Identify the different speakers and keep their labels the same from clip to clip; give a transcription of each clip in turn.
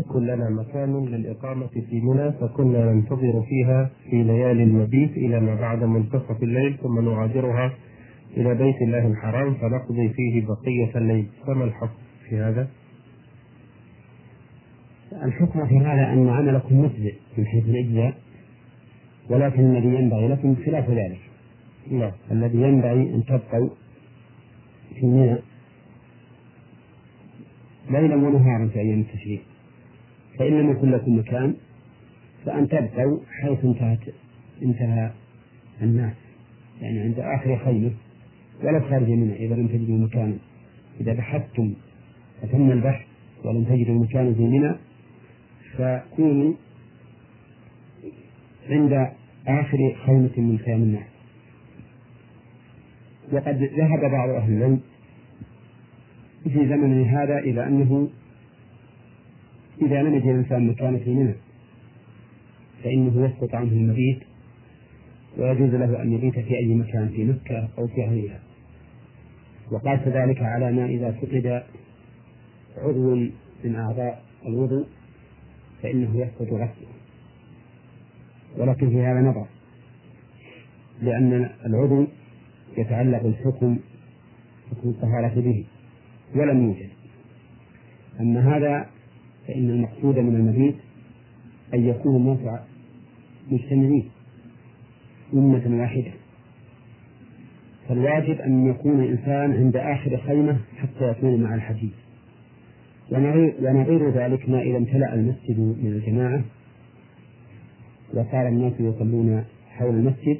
Speaker 1: يكن لنا مكان للإقامة في منى فكنا ننتظر فيها في ليالي المبيت إلى ما بعد منتصف الليل ثم نغادرها إلى بيت الله الحرام فنقضي فيه بقية الليل. فما الحكم في هذا؟
Speaker 2: الحكم في هذا أن عملكم مجزئ من حيث الإجزاء ولكن الذي ينبغي لكم خلاف ذلك.
Speaker 1: نعم.
Speaker 2: الذي ينبغي أن تبقوا في منى ليلا ونهارا في أيام التشريق. فإن لم يكن لكم مكان فأن تبقوا حيث انتهت انتهى الناس. يعني عند آخر خيمة ولا خارج منها إذا لم تجدوا مكانا. إذا بحثتم فتم البحث ولم تجدوا مكانا في منى فكونوا عند آخر خيمة من خيام الناس. وقد ذهب بعض أهل العلم في زمننا هذا إلى أنه إذا يجد الإنسان مكانا في منى فإنه يسقط عنه المبيت ويجوز له أن يبيت في أي مكان في مكة أو في غيرها. وقاس ذلك على ما إذا فقد عضو من أعضاء الوضوء فإنه يسقط غسله ولكن في هذا نظر لأن العضو يتعلق الحكم حكم الطهارة به ولم يوجد. أما هذا فإن المقصود من المبيت أن يكون الناس مجتمعين أمة واحدة. فالواجب أن يكون الإنسان عند آخر خيمة حتى يكون مع الحديث. ونظير ذلك ما إذا امتلأ المسجد من الجماعة وصار الناس يصلون حول المسجد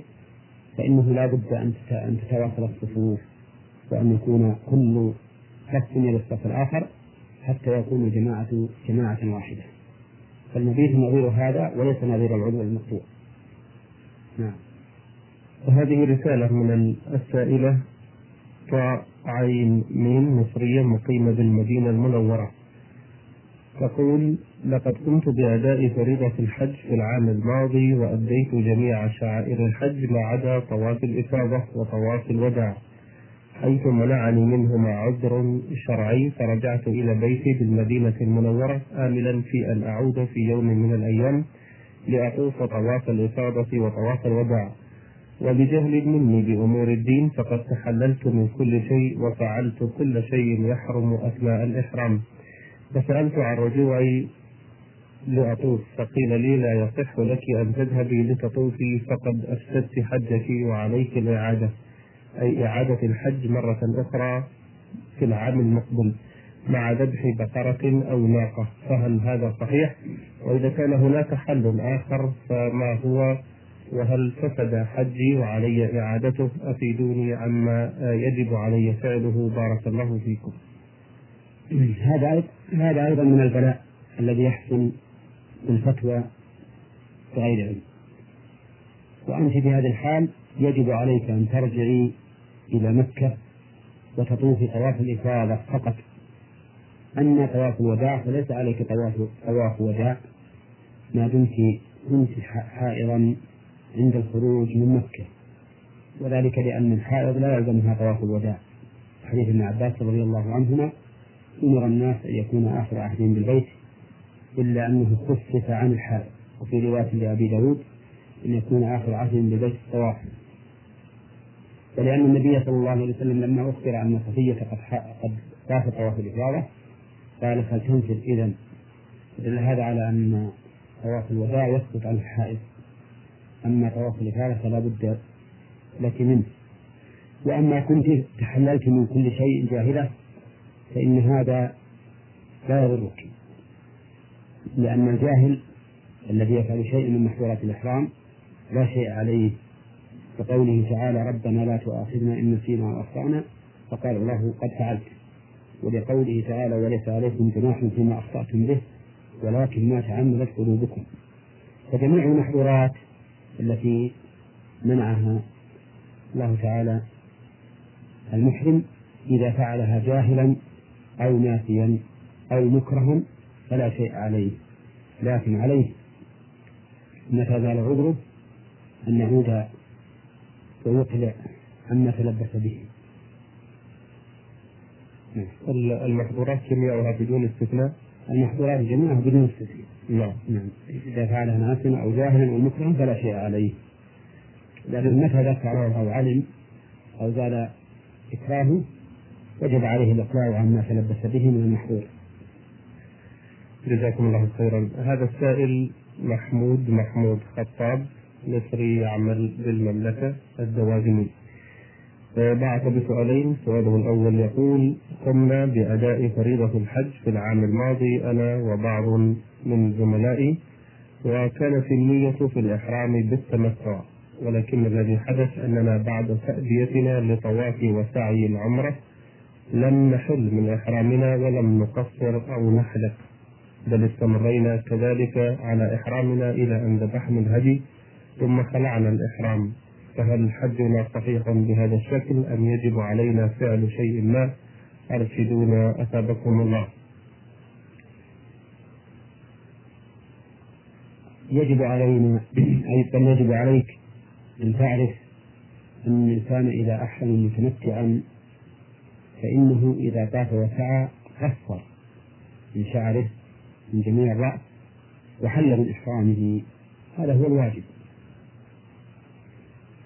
Speaker 2: فإنه لا بد أن تتواصل الصفوف وأن يكون كل صف إلى الصف الآخر. حتى يكون الجماعة جماعة واحدة. فالمبيت نظير هذا وليس نظير العضو المقطوع.
Speaker 1: نعم. وهذه رسالة من السائلة عين ميم مصرية مقيمة بالمدينة المنورة. تقول لقد قمت بأداء فريضة الحج في العام الماضي وأديت جميع شعائر الحج ما عدا طواف الإفاضة وطواف الوداع. حيث منعني منهما عذر شرعي فرجعت إلى بيتي بالمدينة المنورة آملا في أن أعود في يوم من الأيام لأطوف طواف الإفاضة وطواف الوداع وبجهل مني بأمور الدين فقد تحللت من كل شيء وفعلت كل شيء يحرم أثناء الإحرام. فسألت عن رجوعي لأطوف فقيل لي لا يصح لك أن تذهبي لتطوفي فقد أفسدت حجك وعليك الإعادة. أي إعادة الحج مرة أخرى في العام المقبل مع ذبح بقرة أو ناقة. فهل هذا صحيح؟ وإذا كان هناك حل آخر فما هو؟ وهل فسد حجي وعلي إعادته؟ أفيدوني عما يجب علي فعله. بارك الله فيكم.
Speaker 2: هذا هذا أيضا من البلاء الذي يحصل بالفتوى بغير علم. وأنت في هذا الحال يجب عليك أن ترجعي إلى مكة وتطوفي طواف الإفاضة فقط. أما طواف الوداع فليس عليك طواف طواف وداع. ما دمت كنت حائرا عند الخروج من مكة. وذلك لأن الحائض لا يلزمها طواف الوداع. حديث ابن عباس رضي الله عنهما أمر الناس أن يكون آخر عهدهم بالبيت إلا أنه خفف عن الحائض. وفي رواية لأبي داود أن يكون آخر عهدهم بالبيت الطواف ولأن النبي صلى الله عليه وسلم لما أخبر أن صفية قد قد طاف طواف الإفاضة قال فلتنزل إذا دل هذا على أن طواف الوداع يسقط عن الحائض. أما طواف الإفاضة فلا بد لك منه. وأما كنت تحللت من كل شيء جاهلة فإن هذا لا يضرك لأن الجاهل الذي يفعل شيئا من محظورات الإحرام لا شيء عليه كقوله تعالى ربنا لا تؤاخذنا إن نسينا وأخطأنا فقال الله قد فعلت. ولقوله تعالى وليس عليكم جناح فيما أخطأتم به ولكن ما تعمدت قلوبكم. فجميع المحظورات التي منعها الله تعالى المحرم إذا فعلها جاهلا أو ناسيا أو مكرها فلا شيء عليه. لكن عليه متى زال عذره؟ أن يعود ويقلع عما تلبس به.
Speaker 1: المحظورات جميعها بدون استثناء؟
Speaker 2: المحظورات جميعها بدون استثناء.
Speaker 1: نعم.
Speaker 2: نعم. إذا فعلها ناسا أو جاهلا أو مكرها فلا شيء عليه. لكن متى ذكر أو علم أو زال إكراهه وجب عليه الإقلاع عما تلبس به من المحظور.
Speaker 1: جزاكم الله خيرا. هذا السائل محمود محمود خطاب. مصري يعمل بالمملكة الدوازني بعث بسؤالين سؤاله الأول يقول قمنا بأداء فريضة الحج في العام الماضي أنا وبعض من زملائي وكانت النية في الإحرام بالتمتع ولكن الذي حدث أننا بعد تأديتنا لطواف وسعي العمرة لم نحل من إحرامنا ولم نقصر أو نحلق بل استمرينا كذلك على إحرامنا إلى أن ذبحنا الهدي ثم خلعنا الإحرام فهل حجنا صحيح بهذا الشكل أم يجب علينا فعل شيء ما؟ أرشدونا أثابكم الله.
Speaker 2: يجب علينا أي بل يجب عليك أن تعرف أن الإنسان إذا أحرم متمتعا فإنه إذا طاف وسعى قصر من شعره من جميع الرأس وحل من إحرامه. هذا هو الواجب.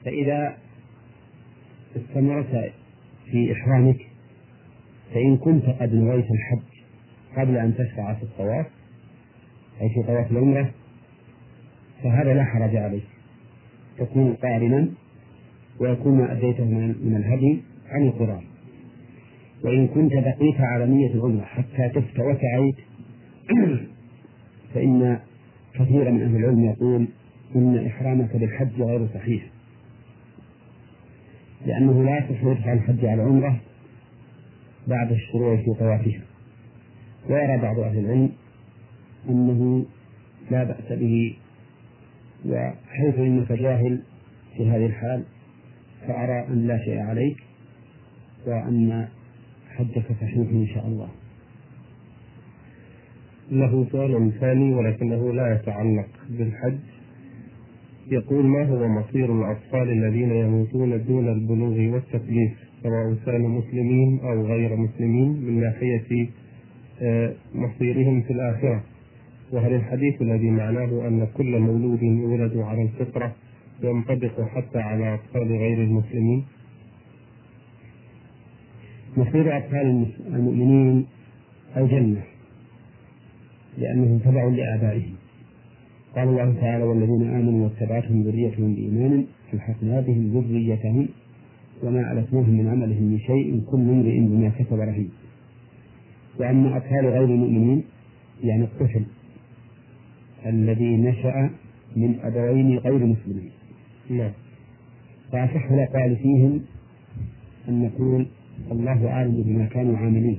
Speaker 2: فإذا استمرت في إحرامك فإن كنت قد نويت الحج قبل أن تشرع في الطواف أي في طواف العمرة فهذا لا حرج عليك. تكون قارنا ويكون ما أديته من الهدي عن القرآن. وإن كنت بقيت على نية العمرة حتى تفت وسعيت فإن كثيرا من أهل العلم يقول إن إحرامك بالحج غير صحيح. لأنه لا يصح يدفع الحج على العمرة بعد الشروع في طوافها ويرى بعض أهل العلم أنه لا بأس به وحيث إنك جاهل في هذه الحال فأرى أن لا شيء عليك وأن حجك صحيح إن شاء الله.
Speaker 1: له سؤال ثاني ولكنه لا يتعلق بالحج. يقول ما هو مصير الأطفال الذين يموتون دون البلوغ والتكليف سواء كانوا مسلمين أو غير مسلمين من ناحية آه، مصيرهم في الآخرة وهل الحديث الذي معناه أن كل مولود يولد على الفطرة ينطبق حتى على أطفال غير المسلمين؟
Speaker 2: مصير أطفال المؤمنين الجنة لأنهم تبعوا لآبائهم قال الله تعالى والذين آمنوا واتبعتهم ذريتهم بإيمان ألحقنا بهم ذريتهم وما ألتناهم من عملهم من شيء كل امرئ بما كسب رهين. وأما أطفال غير المؤمنين يعني الطفل الذي نشأ من أبوين غير مسلمين.
Speaker 1: نعم.
Speaker 2: فأصح الأقوال فيهم أن نقول الله أعلم بما كانوا عاملين.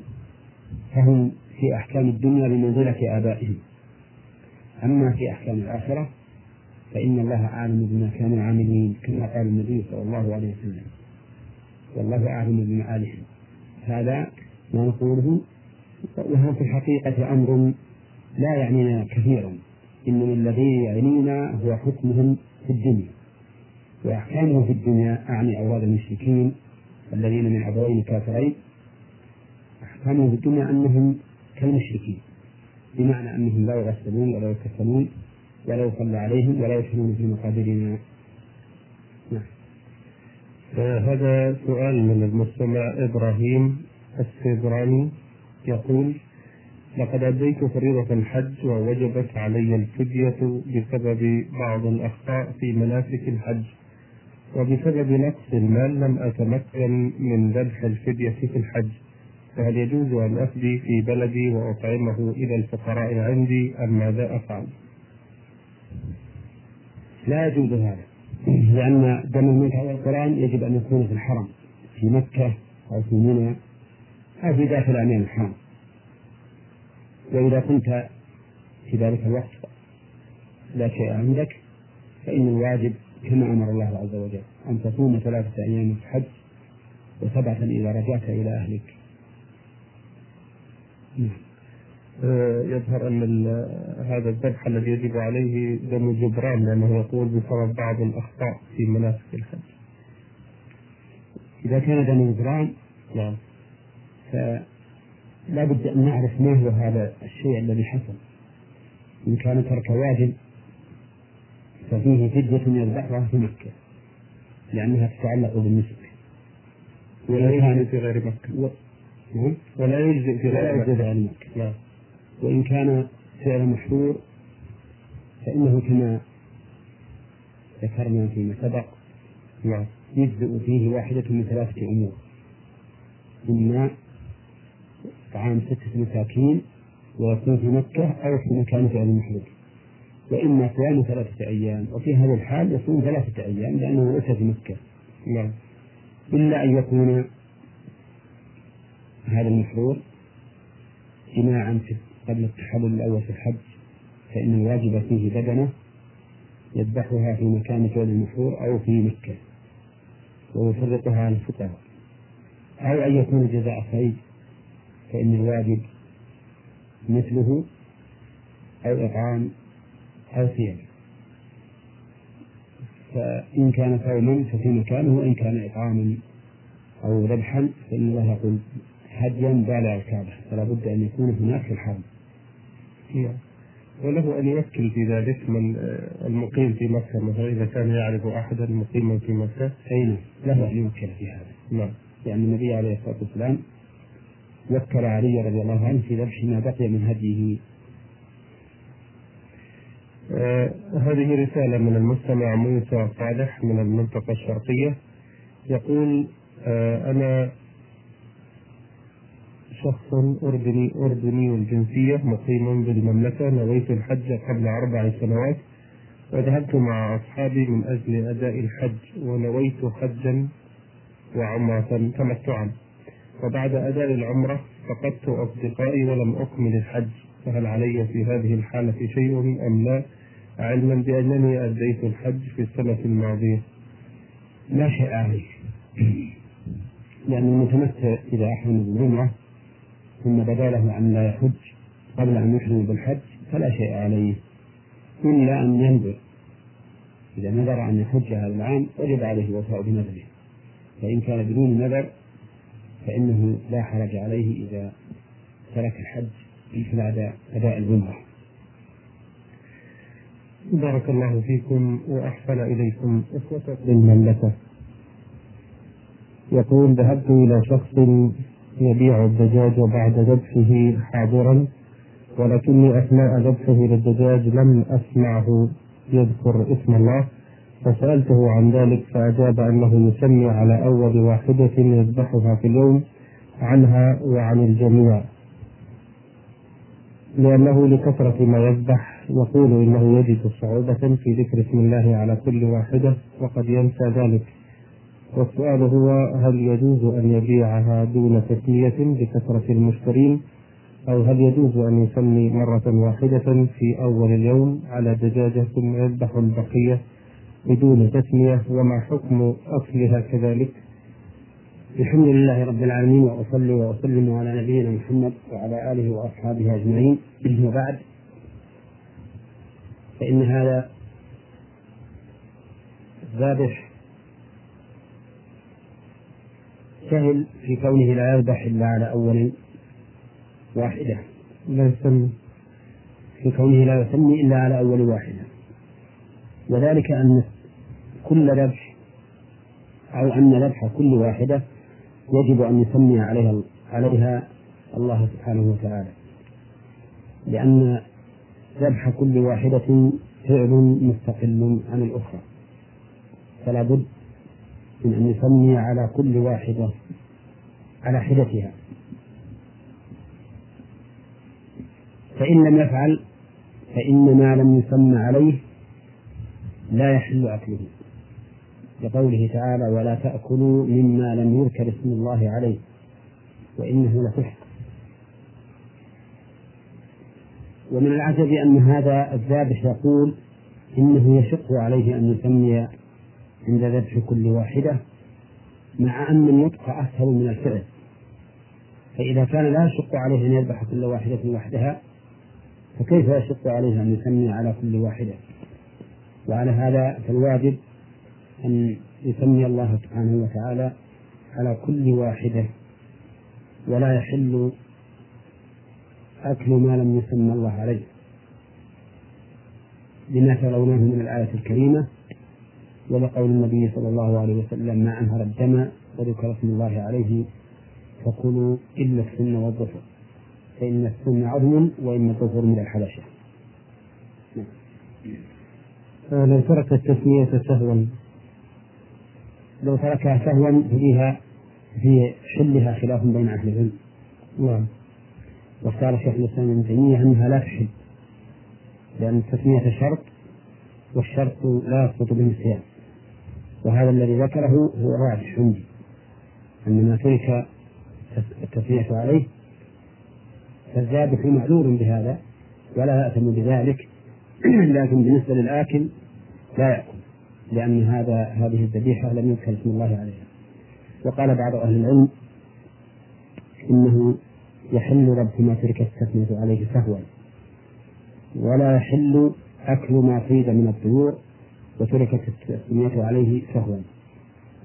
Speaker 2: فهم في أحكام الدنيا بمنزلة آبائهم. أما في أحكام الآخرة فإن الله أعلم بما كانوا عاملين كما قال النبي صلى الله عليه وسلم. والله أعلم بمآلهم. هذا ما نقوله وهو في الحقيقة أمر لا يعنينا كثيرا. إنما الذي يعنينا هو حكمهم في الدنيا. وأحكامهم في الدنيا أعني أوراد المشركين الذين من أبوين كافرين أحكامهم في الدنيا أنهم كالمشركين. بمعنى أنهم لا يغسلون ولا يكفنون ولا يصلى عليهم ولا يدخلون في مقابرنا.
Speaker 1: نعم. هذا سؤال من المستمع إبراهيم السيبراني. يقول لقد أديت فريضة الحج ووجبت علي الفدية بسبب بعض الأخطاء في مناسك الحج وبسبب نقص المال لم أتمكن من ذبح الفدية في الحج. فهل يجوز أن أفدي في بلدي وأطعمه إلى الفقراء عندي أم ماذا أفعل؟
Speaker 2: لا يجوز هذا لأن دم الموت على القرآن يجب أن يكون في الحرم في مكة أو في منى أو في داخل أمين الحرم وإذا كنت في ذلك الوقت لا شيء عندك فإن الواجب كما أمر الله عز وجل أن تصوم ثلاثة أيام في الحج وسبعة إذا رجعت إلى أهلك
Speaker 1: يظهر أن هذا الذبح الذي يجب عليه دم جبران لأنه يقول بسبب بعض الأخطاء في مناسك الحج.
Speaker 2: إذا كان دم جبران
Speaker 1: نعم
Speaker 2: لا بد أن نعرف ما هو هذا الشيء الذي حصل إن كان ترك واجب ففيه فدية يذبحها في مكة لأنها تتعلق بالنسك
Speaker 1: ولا يجزئ في غير مكة.
Speaker 2: نعم.
Speaker 1: ولا يجزئ في
Speaker 2: ولا
Speaker 1: غير
Speaker 2: يجزئ
Speaker 1: مكة نعم
Speaker 2: وإن كان فعل محظور فإنه كما ذكرنا فيما سبق
Speaker 1: نعم
Speaker 2: يجزئ فيه واحدة من ثلاثة أمور. إما طعام ستة مساكين ويكون في مكة أو في مكان فعل محظور وإما صيام ثلاثة أيام وفي هذا الحال يصوم ثلاثة أيام لأنه ليس في مكة.
Speaker 1: نعم.
Speaker 2: إلا أن يكون هذا المحظور جماعا قبل التحلل الأول في الحج فإن الواجب فيه بدنة يذبحها في مكان فعل المحظور أو في مكة ويفرقها على الفقراء أو أن يكون جزاء صيد فإن الواجب مثله أو إطعام أو صيام فإن كان صوما ففي مكانه وإن كان إطعاما أو ذبحا فإن الله يقول هديا بالغ الكعبة فلا بد أن يكون هناك في الحرم
Speaker 1: نعم. وله أن يوكل في ذلك من آه، المقيم في مكة مثلا إذا كان يعرف أحدا مقيما في مكة.
Speaker 2: أين؟ له أن يوكل في هذا.
Speaker 1: نعم.
Speaker 2: لأن النبي عليه الصلاة والسلام وكل علي رضي الله عنه في ذبح ما بقي من هديه.
Speaker 1: آه هذه رسالة من المستمع موسى صالح من المنطقة الشرقية. يقول آه أنا شخص أردني أردني الجنسية مقيم بالمملكة نويت الحج قبل أربع سنوات وذهبت مع أصحابي من أجل أداء الحج ونويت حجا وعمرة تمتعا. وبعد أداء العمرة فقدت أصدقائي ولم أكمل الحج. فهل علي في هذه الحالة شيء أم لا؟ علما بأنني أديت الحج في السنة الماضية.
Speaker 2: لا شيء عليه لأن المتمتع إذا أحرم بالعمرة ثم بدا له أن لا يحج قبل أن يحرم بالحج فلا شيء عليه إلا أن ينذر إذا نذر أن يحج هذا العام وجب عليه الوفاء بنذره فإن كان بدون نذر فإنه لا حرج عليه إذا ترك الحج بعد أداء العمرة
Speaker 1: بارك الله فيكم وأحسن إليكم إخوة للمملكة. يقول ذهبت إلى شخص يبيع الدجاج بعد ذبحه حاضرا ولكني أثناء ذبحه للدجاج لم أسمعه يذكر اسم الله. فسألته عن ذلك فأجاب أنه يسمي على أول واحدة يذبحها في اليوم عنها وعن الجميع. لأنه لكثرة ما يذبح يقول إنه يجد صعوبة في ذكر اسم الله على كل واحدة وقد ينسى ذلك. والسؤال هو هل يجوز أن يبيعها دون تسمية لكثرة المشترين؟ أو هل يجوز أن يسمي مرة واحدة في أول اليوم على دجاجة ثم يذبح البقية بدون تسمية؟ وما حكم أكلها كذلك؟
Speaker 2: الحمد لله رب العالمين وأصلي وأسلم على نبينا محمد وعلى آله وأصحابه أجمعين. وبعد فإن هذا الذابح سهل في كونه لا يذبح إلا على أول واحدة.
Speaker 1: لا يسمي.
Speaker 2: في كونه لا يسمي إلا على أول واحدة. وذلك أن كل ذبح أو أن ذبح كل واحدة يجب أن يسمي عليها عليها الله سبحانه وتعالى. لأن ذبح كل واحدة فعل مستقل عن الأخرى. فلا بد من أن يسمي على كل واحدة على حدتها. فإن لم يفعل فإن ما لم يسمى عليه لا يحل أكله. لقوله تعالى ولا تأكلوا مما لم يذكر اسم الله عليه وإنه لفسق. ومن العجب أن هذا الذابح يقول إنه يشق عليه أن يسمي عند ذبح كل واحدة مع أن النطق أسهل من الفعل. فإذا كان لا يشق عليه أن يذبح كل واحدة وحدها فكيف يشق عليه أن يسمي على كل واحدة؟ وعلى هذا فالواجب أن يسمي الله سبحانه وتعالى على كل واحدة. ولا يحل أكل ما لم يسمى الله عليه. لما ترونه من الآية الكريمة ولقول النبي صلى الله عليه وسلم ما أنهر الدم وذكر اسم الله عليه فكلوا إلا السن والظفر فإن السن عظم وإن الظفر من الحبشة.
Speaker 1: آه، لو ترك التسمية سهوا
Speaker 2: لو تركها سهوا فيها في حلها خلاف بين أهل العلم.
Speaker 1: نعم.
Speaker 2: واختار شيخ الإسلام ابن تيمية أنها لا تحل لأن التسمية شرط والشرط لا يسقط بالنسيان. وهذا الذي ذكره هو الراجح عندي. أن ما ترك التسمية عليه فالذابح معذور بهذا ولا يأثم بذلك لكن بالنسبة للآكل لا يأكل لأن هذا هذه الذبيحة لم يذكر اسم الله عليها. وقال بعض أهل العلم إنه يحل ربط ما ترك التسمية عليه سهوا ولا يحل أكل ما صيد من الطيور وتركت التسمية عليه سهوا.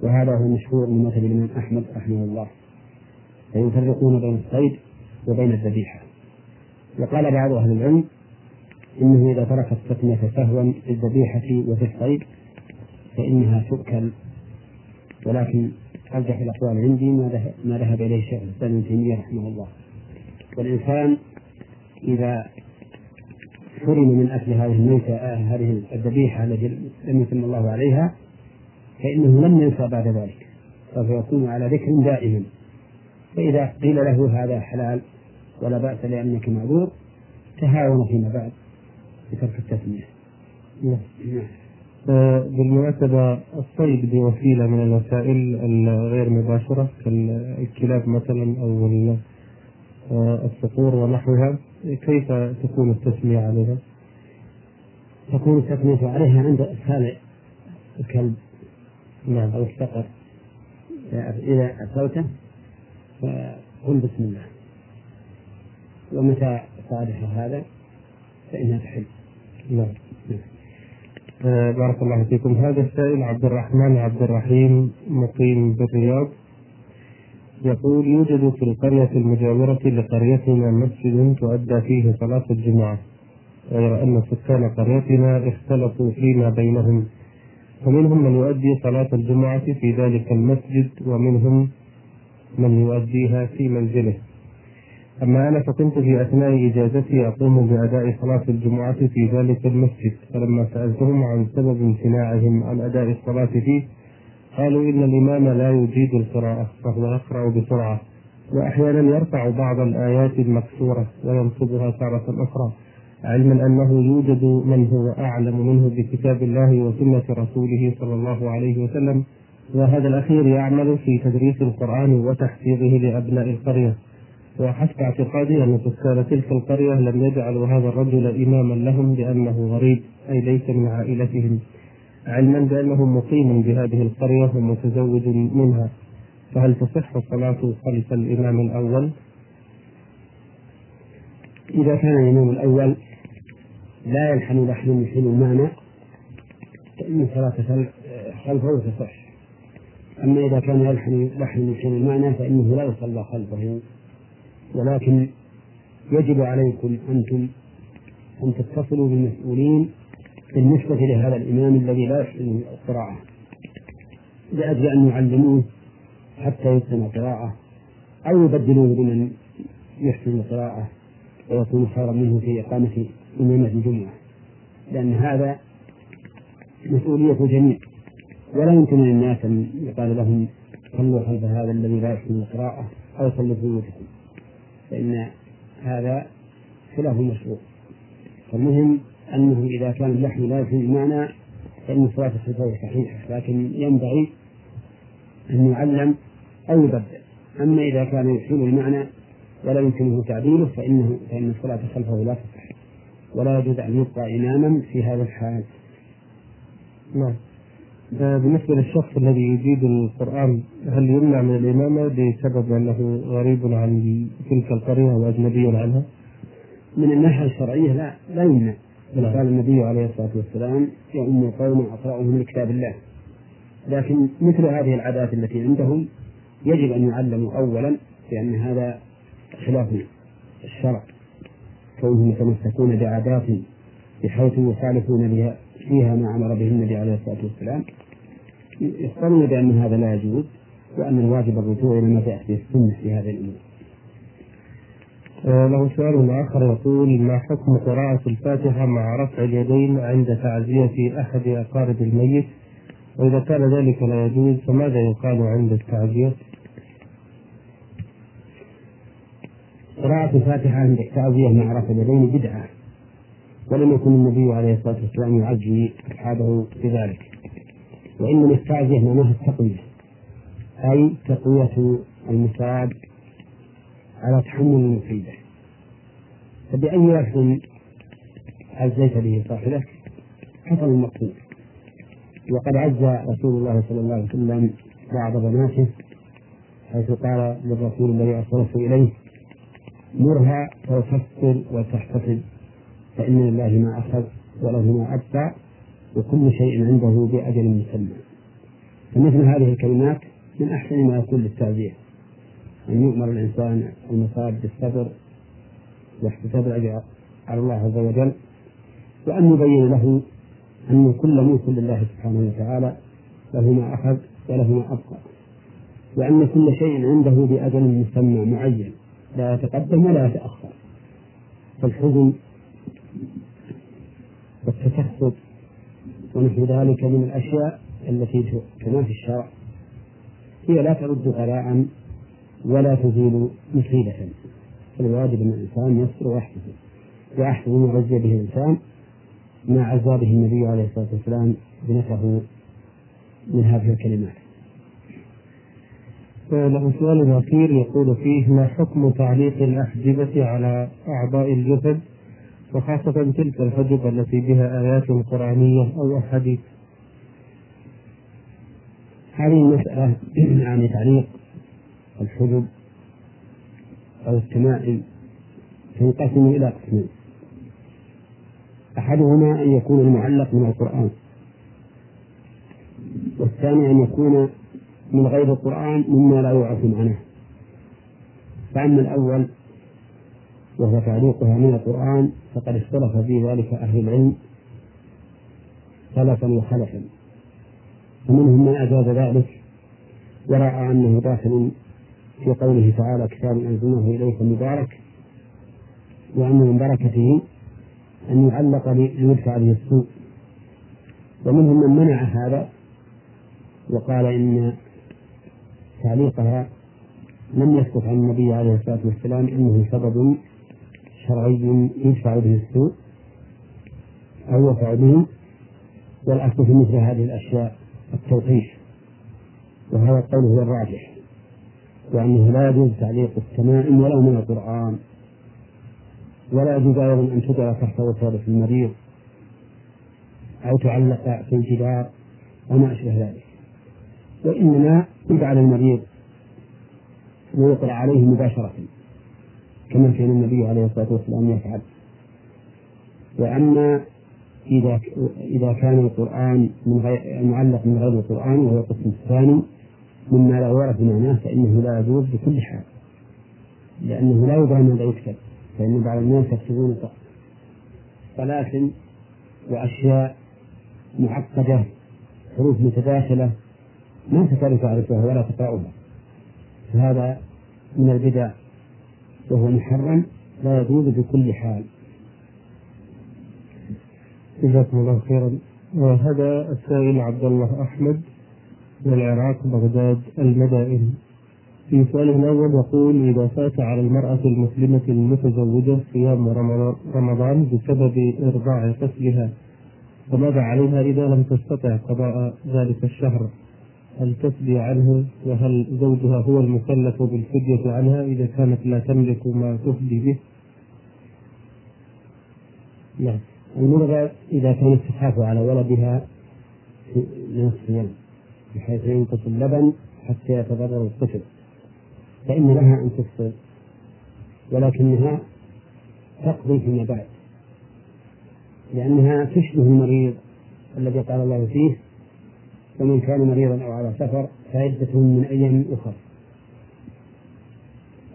Speaker 2: وهذا هو المشهور من مذهب الإمام أحمد رحمه الله. فيفرقون بين الصيد وبين الذبيحة. وقال بعض أهل العلم إنه إذا ترك التسمية سهوا في الذبيحة وفي الصيد فإنها تؤكل. ولكن أرجح الأقوال عندي ما ذهب إليه الشيخ الإسلام ابن تيمية رحمه الله. والإنسان إذا حرم من أكل هذه الميتة آه هذه الذبيحة التي لم يسمى الله عليها فإنه لم ينسى بعد ذلك سوف يكون على ذكر دائما فإذا قيل له هذا حلال ولا بأس لأنك معذور تهاون فيما بعد بترك التسمية.
Speaker 1: نعم. آه، بالمناسبة الصيد بوسيلة من الوسائل الغير مباشرة كالكلاب مثلا أو آه، الصقور ونحوها كيف تكون التسمية عليها؟
Speaker 2: تكون التسمية عليها عند إدخال الكلب. نعم أو الصقر إذا أكلته فقل بسم الله. ومتى صالح هذا؟ فإنها تحل.
Speaker 1: نعم. آه بارك الله فيكم. هذا السائل عبد الرحمن عبد الرحيم مقيم بالرياض. يقول يوجد في القرية المجاورة لقريتنا مسجد تؤدى فيه صلاة الجمعة غير أن سكان قريتنا اختلفوا فيما بينهم. فمنهم من يؤدي صلاة الجمعة في ذلك المسجد ومنهم من يؤديها في منزله. أما أنا فكنت في أثناء إجازتي أقوم بأداء صلاة الجمعة في ذلك المسجد فلما سألتهم عن سبب امتناعهم عن أداء الصلاة فيه قالوا إن الإمام لا يجيد القراءة فهو يقرأ بسرعة وأحيانا يرفع بعض الآيات المكسورة وينصبها تارة أخرى علما أنه يوجد من هو أعلم منه بكتاب الله وسنة رسوله صلى الله عليه وسلم وهذا الأخير يعمل في تدريس القرآن وتحفيظه لأبناء القرية. وحسب اعتقادي أن سكان تلك القرية لم يجعلوا هذا الرجل إماما لهم لأنه غريب أي ليس من عائلتهم. علما بأنه مقيم بهذه القرية ومتزوج منها. فهل تصح الصلاة خلف الإمام الأول؟
Speaker 2: إذا كان الإمام الأول لا يلحن لحن يحيل المعنى فإن الصلاة خلفه تصح. أما إذا كان يلحن لحن يحيل المعنى فإنه لا يصلى خلفه. ولكن يجب عليكم أنتم أن تتصلوا بالمسؤولين بالنسبة لهذا الإمام الذي لا يحسن القراءة لأجل أن يعلموه حتى يحسن القراءة أو يبدلوه بمن يحسن القراءة ويكون خيرا منه في إقامة إمامة الجمعة. لأن هذا مسؤولية الجميع ولا يمكن للناس أن يقال لهم صلوا خلف هذا الذي لا يحسن القراءة أو صلوا في بيوتكم. فإن هذا خلاف مشروع. فالمهم أنه إذا كان اللحم لا يفهم المعنى فإن صلاة الخلفاء صحيحة لكن ينبغي أن يعلم أو يبدل أما إذا كان يفهم المعنى ولا يمكنه تعديله فإنه فإن الصلاة خلفه لا تصح ولا يجوز أن يبقى إماما في هذا الحال
Speaker 1: نعم بالنسبة للشخص الذي يجيد القرآن هل يمنع من الإمامة بسبب أنه غريب عن تلك القرية وأجنبي عنها؟
Speaker 2: من الناحية الشرعية لا لا يمنع. قال النبي عليه الصلاة والسلام يؤم قوم أقرأهم من كتاب الله. لكن مثل هذه العادات التي عندهم يجب أن يعلموا أولا لأن هذا خلاف الشرع. كونهم يتمسكون بعادات بحيث يخالفون بها فيها ما أمر به النبي عليه الصلاة والسلام يختارون بأن هذا لا يجوز وأن الواجب الرجوع إلى ما جاءت به السنة في هذه الأمور.
Speaker 1: آه، له سؤال آخر يقول ما حكم قراءة الفاتحة مع رفع اليدين عند تعزية أحد أقارب الميت وإذا كان ذلك لا يجوز فماذا يقال عند التعزية؟
Speaker 2: قراءة الفاتحة عند التعزية مع رفع اليدين بدعة ولم يكن النبي عليه الصلاة والسلام يعزي أصحابه بذلك وإنما التعزية معناها التقوية أي تقوية المصاب على تحمل المصيبة. فبأي لفظ عزيت به صاحبك حصل المقصود وقد عز رسول الله صلى الله عليه وسلم بعض بناته حيث قال للرسول الذي أرسلته إليه مرها وتفكر وتحتسب فإن لله ما أخذ وله ما أبقى وكل شيء عنده بأجل مسمى. فمثل هذه الكلمات من أحسن ما يكون للتعزية. أن يؤمر الإنسان المصاب بالصبر واحتساب الأجر على الله عز وجل وأن يبين له أن كل ملك لله سبحانه وتعالى له ما أخذ وله ما أبقى وأن كل شيء عنده بأجل مسمى معين لا يتقدم ولا يتأخر. فالحزن والتسخط ونحو ذلك من الأشياء التي تنافي الشرع هي لا ترد غلاء ولا تزيل مصيبة. فالواجب أن الإنسان يصبر ويحتسب وأحسن ما عزي به الإنسان ما عزى به النبي عليه الصلاة والسلام بنفسه من هذه الكلمات.
Speaker 1: له سؤال أخير يقول فيه ما حكم تعليق الأحجبة على أعضاء الجسد وخاصة تلك الحجب التي بها آيات قرآنية أو أحاديث؟
Speaker 2: هذه المسألة يعني تعليق الحجب أو التمائم تنقسم إلى قسمين. أحدهما أن يكون المعلق من القرآن والثاني أن يكون من غير القرآن مما لا يعرف معناه. فأما الأول وهو تعليقها من القرآن فقد اختلف في ذلك أهل العلم سلفا وخلفا. ومنهم من أجاز ذلك ورأى أنه داخل في قوله تعالى كتاب أنزلناه إليك مبارك وأن من بركته أن يعلق ليدفع به السوء. ومنهم من منع هذا وقال إن تعليقها لم يثبت عن النبي عليه الصلاة والسلام أنه سبب شرعي يدفع به السوء أو يدفع به والأصل في مثل هذه الأشياء التوقيف وهذا القول هو الراجح. وأنه لا يجوز تعليق التمائم ولو من القرآن ولا يجوز أيضا أن تجعل تحت وسادة المريض أو تعلق في الجدار وما أشبه ذلك. وإنما يجعل المريض ويقرأ عليه مباشرة كما كان النبي عليه الصلاة والسلام يفعل. وأما إذا إذا كان القرآن من غير المعلق من غير القرآن وهو القسم الثاني مما لا يعرف معناه فإنه لا يجوز بكل حال. لأنه لا يدرى ماذا يكتب فإن بعض الناس يكتبون طلاسم وأشياء معقدة حروف متداخلة ما تكاد تعرفها ولا تقرأها فهذا من البدع وهو محرم لا يجوز بكل حال.
Speaker 1: جزاكم الله خيرا. وهذا السائل عبد الله أحمد. من العراق بغداد المدائن في سؤاله الأول يقول إذا فات على المرأة المسلمة المتزوجة صيام رمضان بسبب إرضاع طفلها فماذا عليها إذا لم تستطع قضاء ذلك الشهر؟ هل تفدي عنه؟ وهل زوجها هو المكلف بالفدية عنها إذا كانت لا تملك ما تفدي به؟
Speaker 2: نعم. المرضى إذا كانت تخاف على ولدها من الصيام بحيث ينقص اللبن حتى يتضرر الطفل. فإن لها أن تفطر ولكنها تقضي فيما بعد. لأنها تشبه المريض الذي قال الله فيه ومن كان مريضا أو على سفر فعدة من أيام أخرى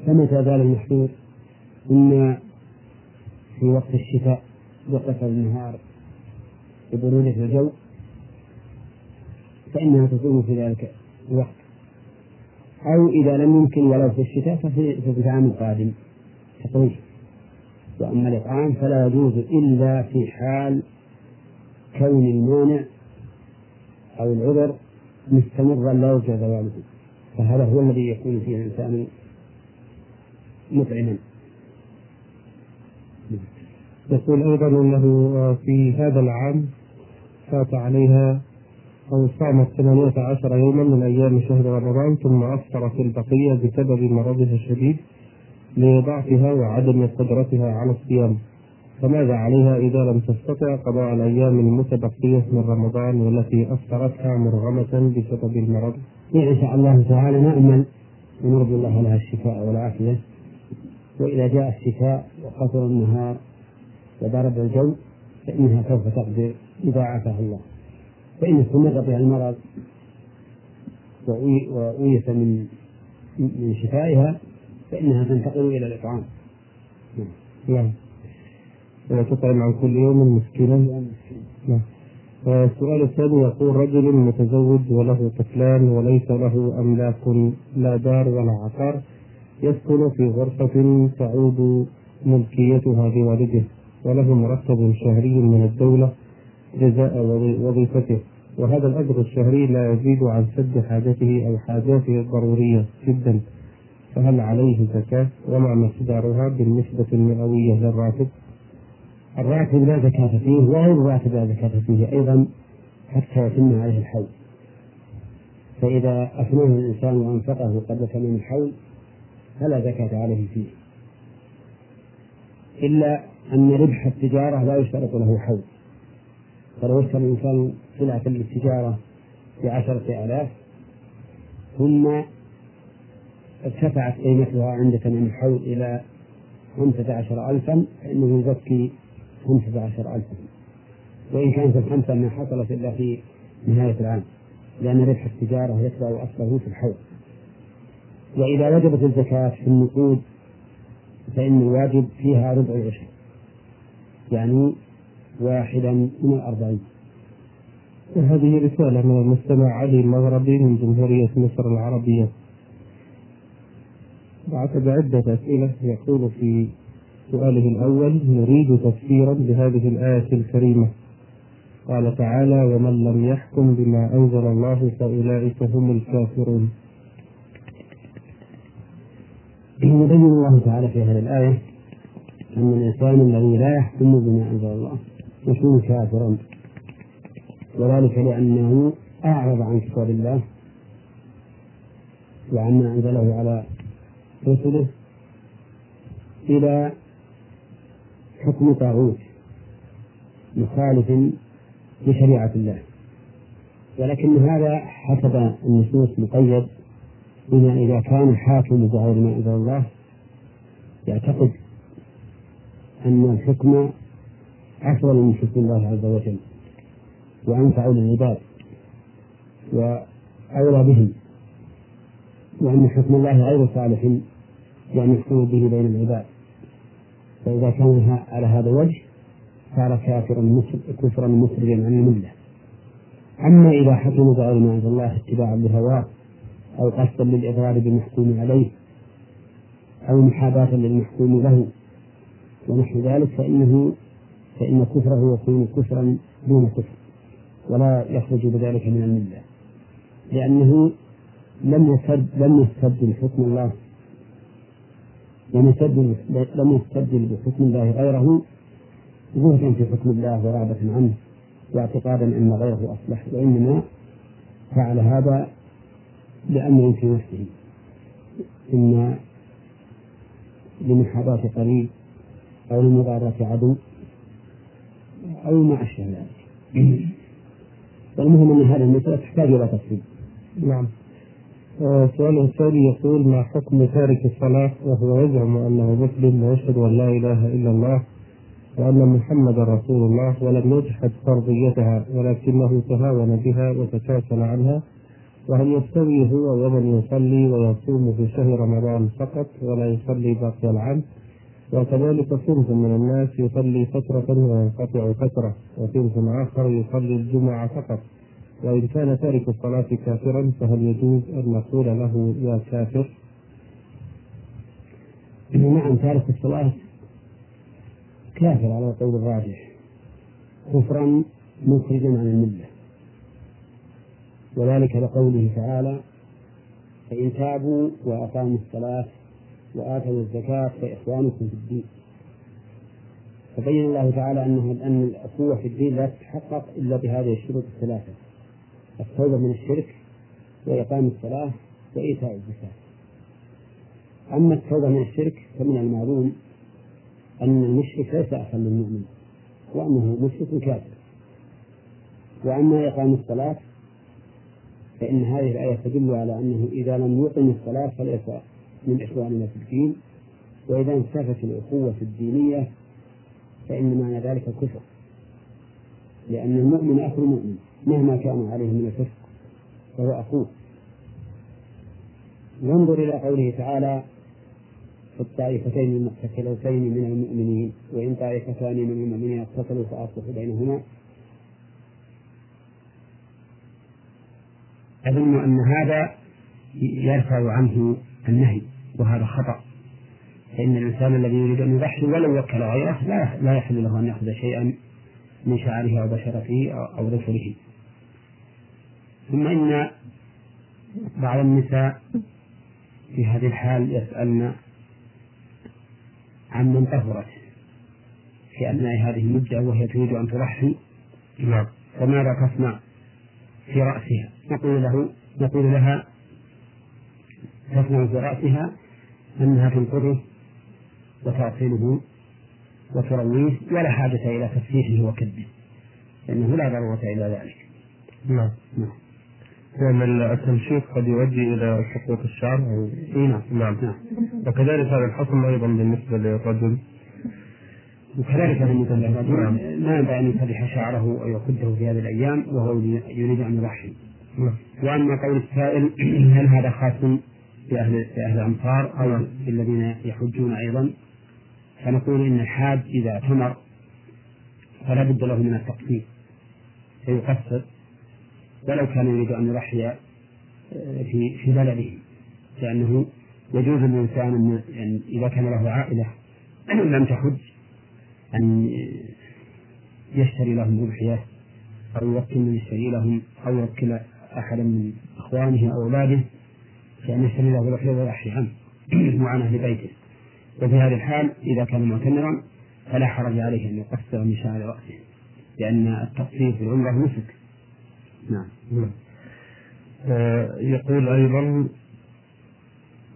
Speaker 2: فمتى زال المحظور إما في وقت الشتاء بقصر النهار وبرودة الجو فإنها تصوم في ذلك الوقت. أو إذا لم يمكن ولو في الشتاء ففي في العام القادم. تقويه وأما الإطعام فلا يجوز إلا في حال كون المانع أو العذر مستمرا لا يرجى زواله. فهذا هو الذي يكون فيه الإنسان مطعما.
Speaker 1: يقول أيضا أنه في هذا العام فات عليها أو صامت ثمانية عشر يوما من أيام شهر رمضان ثم أفطرت البقية بسبب مرضها الشديد لضعفها وعدم قدرتها على الصيام. فماذا عليها إذا لم تستطع؟ قضاء الأيام المتبقية من رمضان والتي أفطرتها مرغمة بسبب المرض؟
Speaker 2: إن شاء الله تعالى نأمل ونرجو الله لها الشفاء والعافية. وإذا جاء الشفاء وقصر النهار وضرب الجو فإنها سوف تقدر إذا عافاها الله. فإن استمر بها المرض وأويس من من شفائها فإنها تنتقل إلى الإطعام.
Speaker 1: نعم. وتطعم عن كل يوم مسكينا. نعم. السؤال الثاني يقول رجل متزوج وله طفلان وليس له أملاك لا دار ولا عقار يسكن في غرفة تعود ملكيتها لوالده وله مرتب شهري من الدولة جزاء وظيفته. وهذا الأجر الشهري لا يزيد عن سد حاجته أو حاجاته الضرورية جدا فهل عليه زكاة؟ وما مقدارها بالنسبة المئوية للراتب؟
Speaker 2: الراتب لا زكاة فيه وغير الراتب لا زكاة فيه أيضا حتى يتم عليه الحول. فإذا أفناه الإنسان وأنفقه قبل تمام الحول فلا زكاة عليه فيه. إلا أن ربح التجارة لا يشترط له حول. فلو اشترى الإنسان سلعة للتجارة بعشرة آلاف. ثم ارتفعت قيمتها عند تمام الحول إلى خمسة عشر ألفا فإنه يزكي خمسة عشر ألفا. وإن كانت الخمسة ما حصلت إلا في نهاية العام لأن ربح التجارة يتبع أصله في الحول. وإذا وجبت الزكاة في النقود فإن الواجب فيها ربع العشر يعني واحدا من الأربعين.
Speaker 1: وهذه رسالة من المستمع علي المغربي من جمهورية مصر العربية. بعث بعدة أسئلة يقول في سؤاله الأول نريد تفسيرا لهذه الآية الكريمة. قال تعالى ومن لم يحكم بما أنزل الله فأولئك هم الكافرون.
Speaker 2: يبين الله تعالى في هذه الآية أن الإنسان الذي لا يحكم بما أنزل الله يكون كافرا. وذلك لأنه أعرض عن كتاب الله وعما أنزله على رسله إلى حكم طاغوت مخالف لشريعة الله. ولكن هذا حسب النصوص مقيد بما إذا كان الحاكم بغير ما أنزل الله يعتقد أن الحكم أفضل من حكم الله عز وجل. وأنفع للعباد وأولى بهم وأن حكم الله غير صالح لأن يحكم به بين العباد. فإذا كان على هذا الوجه صار كافرا كفرا مسرجا عن الملة. أما إذا حكم بغير ما أنزل الله اتباعا لهواه أو قصدا للإضرار بالمحكوم عليه أو محاباة للمحكوم له ونحو ذلك فإنه فإن كفره يكون كفرا دون كفر. ولا يخرج بذلك من الملة. لأنه لم يستد لم يستبدل حكم الله. لم يستبدل لم يستبدل بحكم الله غيره زهدا في حكم الله ورغبة عنه واعتقادا أن غيره أصلح وإنما فعل هذا لأمر في نفسه. إما لمحاباة قريب أو لمضارة عدو أو ما أشبه ذلك. والمهم أن هذه المسألة تحتاج إلى تفصيل.
Speaker 1: نعم. السؤال الثاني يقول ما حكم تارك الصلاة وهو يزعم أنه مسلم ويشهد أن لا إله إلا الله وأن محمدا رسول الله ولم يجحد فرضيتها ولكنه تهاون بها وتكاسل عنها؟ وهل يستوي هو ومن يصلي ويصوم في شهر رمضان فقط ولا يصلي باقي العام؟ وكذلك صنف من الناس يصلي فترة وينقطع فترة وصنف آخر يصلي الجمعة فقط. وإن كان تارك الصلاة كافرا فهل يجوز أن نقول له يا كافر؟
Speaker 2: نعم تارك الصلاة كافر على القول الراجح كفرا مخرجا عن الملة. وذلك لقوله تعالى فإن تابوا وأقاموا الصلاة وآتوا الزكاة فإخوانكم في الدين. فبين الله تعالى أنه أن الأخوة في الدين لا تتحقق إلا بهذه الشروط الثلاثة. التوبة من الشرك وإقام الصلاة وإيتاء الزكاة. أما التوبة من الشرك فمن المعلوم أن المشرك ليس أخا للمؤمن وأنه مشرك كافر. وأما إقام الصلاة فإن هذه الآية تدل على أنه إذا لم يقم الصلاة فليس من إخواننا في الدين وإذا انتفت الأخوة الدينية فإن معنى ذلك كفر لأن المؤمن أخو المؤمن. مهما كان عليه من الفسق فهو أخوه. وانظر إلى قوله تعالى في الطائفتين المقتتلتين من المؤمنين وإن طائفتان من المؤمنين اقتتلوا فأصلحوا بينهما. أظن أن هذا يرفع عنه النهي وهذا خطأ. فإن الإنسان الذي يريد أن يضحي ولو وكل غيره لا لا يحل له أن يأخذ شيئا من شعره أو بشرته أو ظفره ثم إن بعض النساء في هذه الحال يسألن عن من طهرت في أثناء هذه المدة وهي تريد أن تضحي. نعم. فماذا تصنع في رأسها؟ نقول له نقول لها تصنع في رأسها أنها تنقضه وتغسله وترويه ولا حاجة إلى تفسيحه وكده لأنه لا ضرورة إلى ذلك.
Speaker 1: نعم. نعم. لأن التمشيط قد يؤدي إلى سقوط الشعر. أو
Speaker 2: إي نعم.
Speaker 1: نعم. نعم. وكذلك هذا الحكم أيضا بالنسبة للرجل.
Speaker 2: وكذلك بالنسبة للرجل نعم. ما ينبغي أن يفتح شعره أو يكده في هذه الأيام وهو يريد أن يضحي. نعم. وأما قول السائل هل هذا خاص بأهل بأهل الأمصار أو نعم. بالذين يحجون أيضا؟ فنقول إن الحاج إذا اعتمر فلا بد له من التقصير فيقصر ولو كان يريد أن يضحي آه، في في بلده لأنه يجوز للإنسان أن إذا كان له عائلة لم تحج أن يشتري لهم أضحية أو يوكل من يشتري لهم أو يوكل أحدا من إخوانه أو أولاده فأن يشتري له أضحية ويضحي عنه وعن أهل بيته. وفي هذه الحال إذا كان معتمرا فلا حرج عليه أن يقصر من شعر رأسه لأن التقصير في العمرة نسك. نعم.
Speaker 1: نعم آه يقول أيضا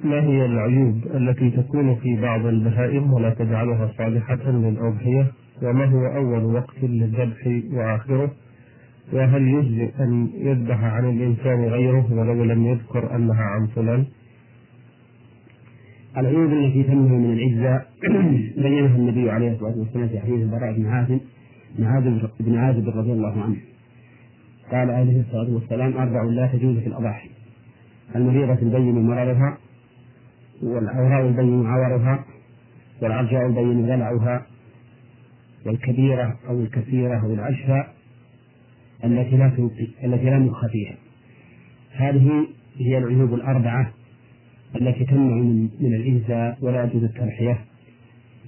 Speaker 1: ما هي العيوب التي تكون في بعض البهائم ولا تجعلها صالحة للأضحية؟ وما هو أول وقت للذبح وآخره؟ وهل يجزئ أن يذبح عن الإنسان غيره ولو لم يذكر أنها عن فلان؟
Speaker 2: العيوب التي تمنع من العزة بينها النبي عليه الصلاة والسلام في حديث البراء بن عازب بن عازب رضي الله عنه. قال عليه الصلاة والسلام أربع لا تجوز في الأضاحي. المريضة البين مرضها والعوراء البين عورها والعرجاء البين ذلعها والكبيرة أو الكثيرة أو العشرة التي لا التي لا مخ فيها. هذه هي العيوب الأربعة التي تمنع من من الإنزاء ولا يجوز الترحية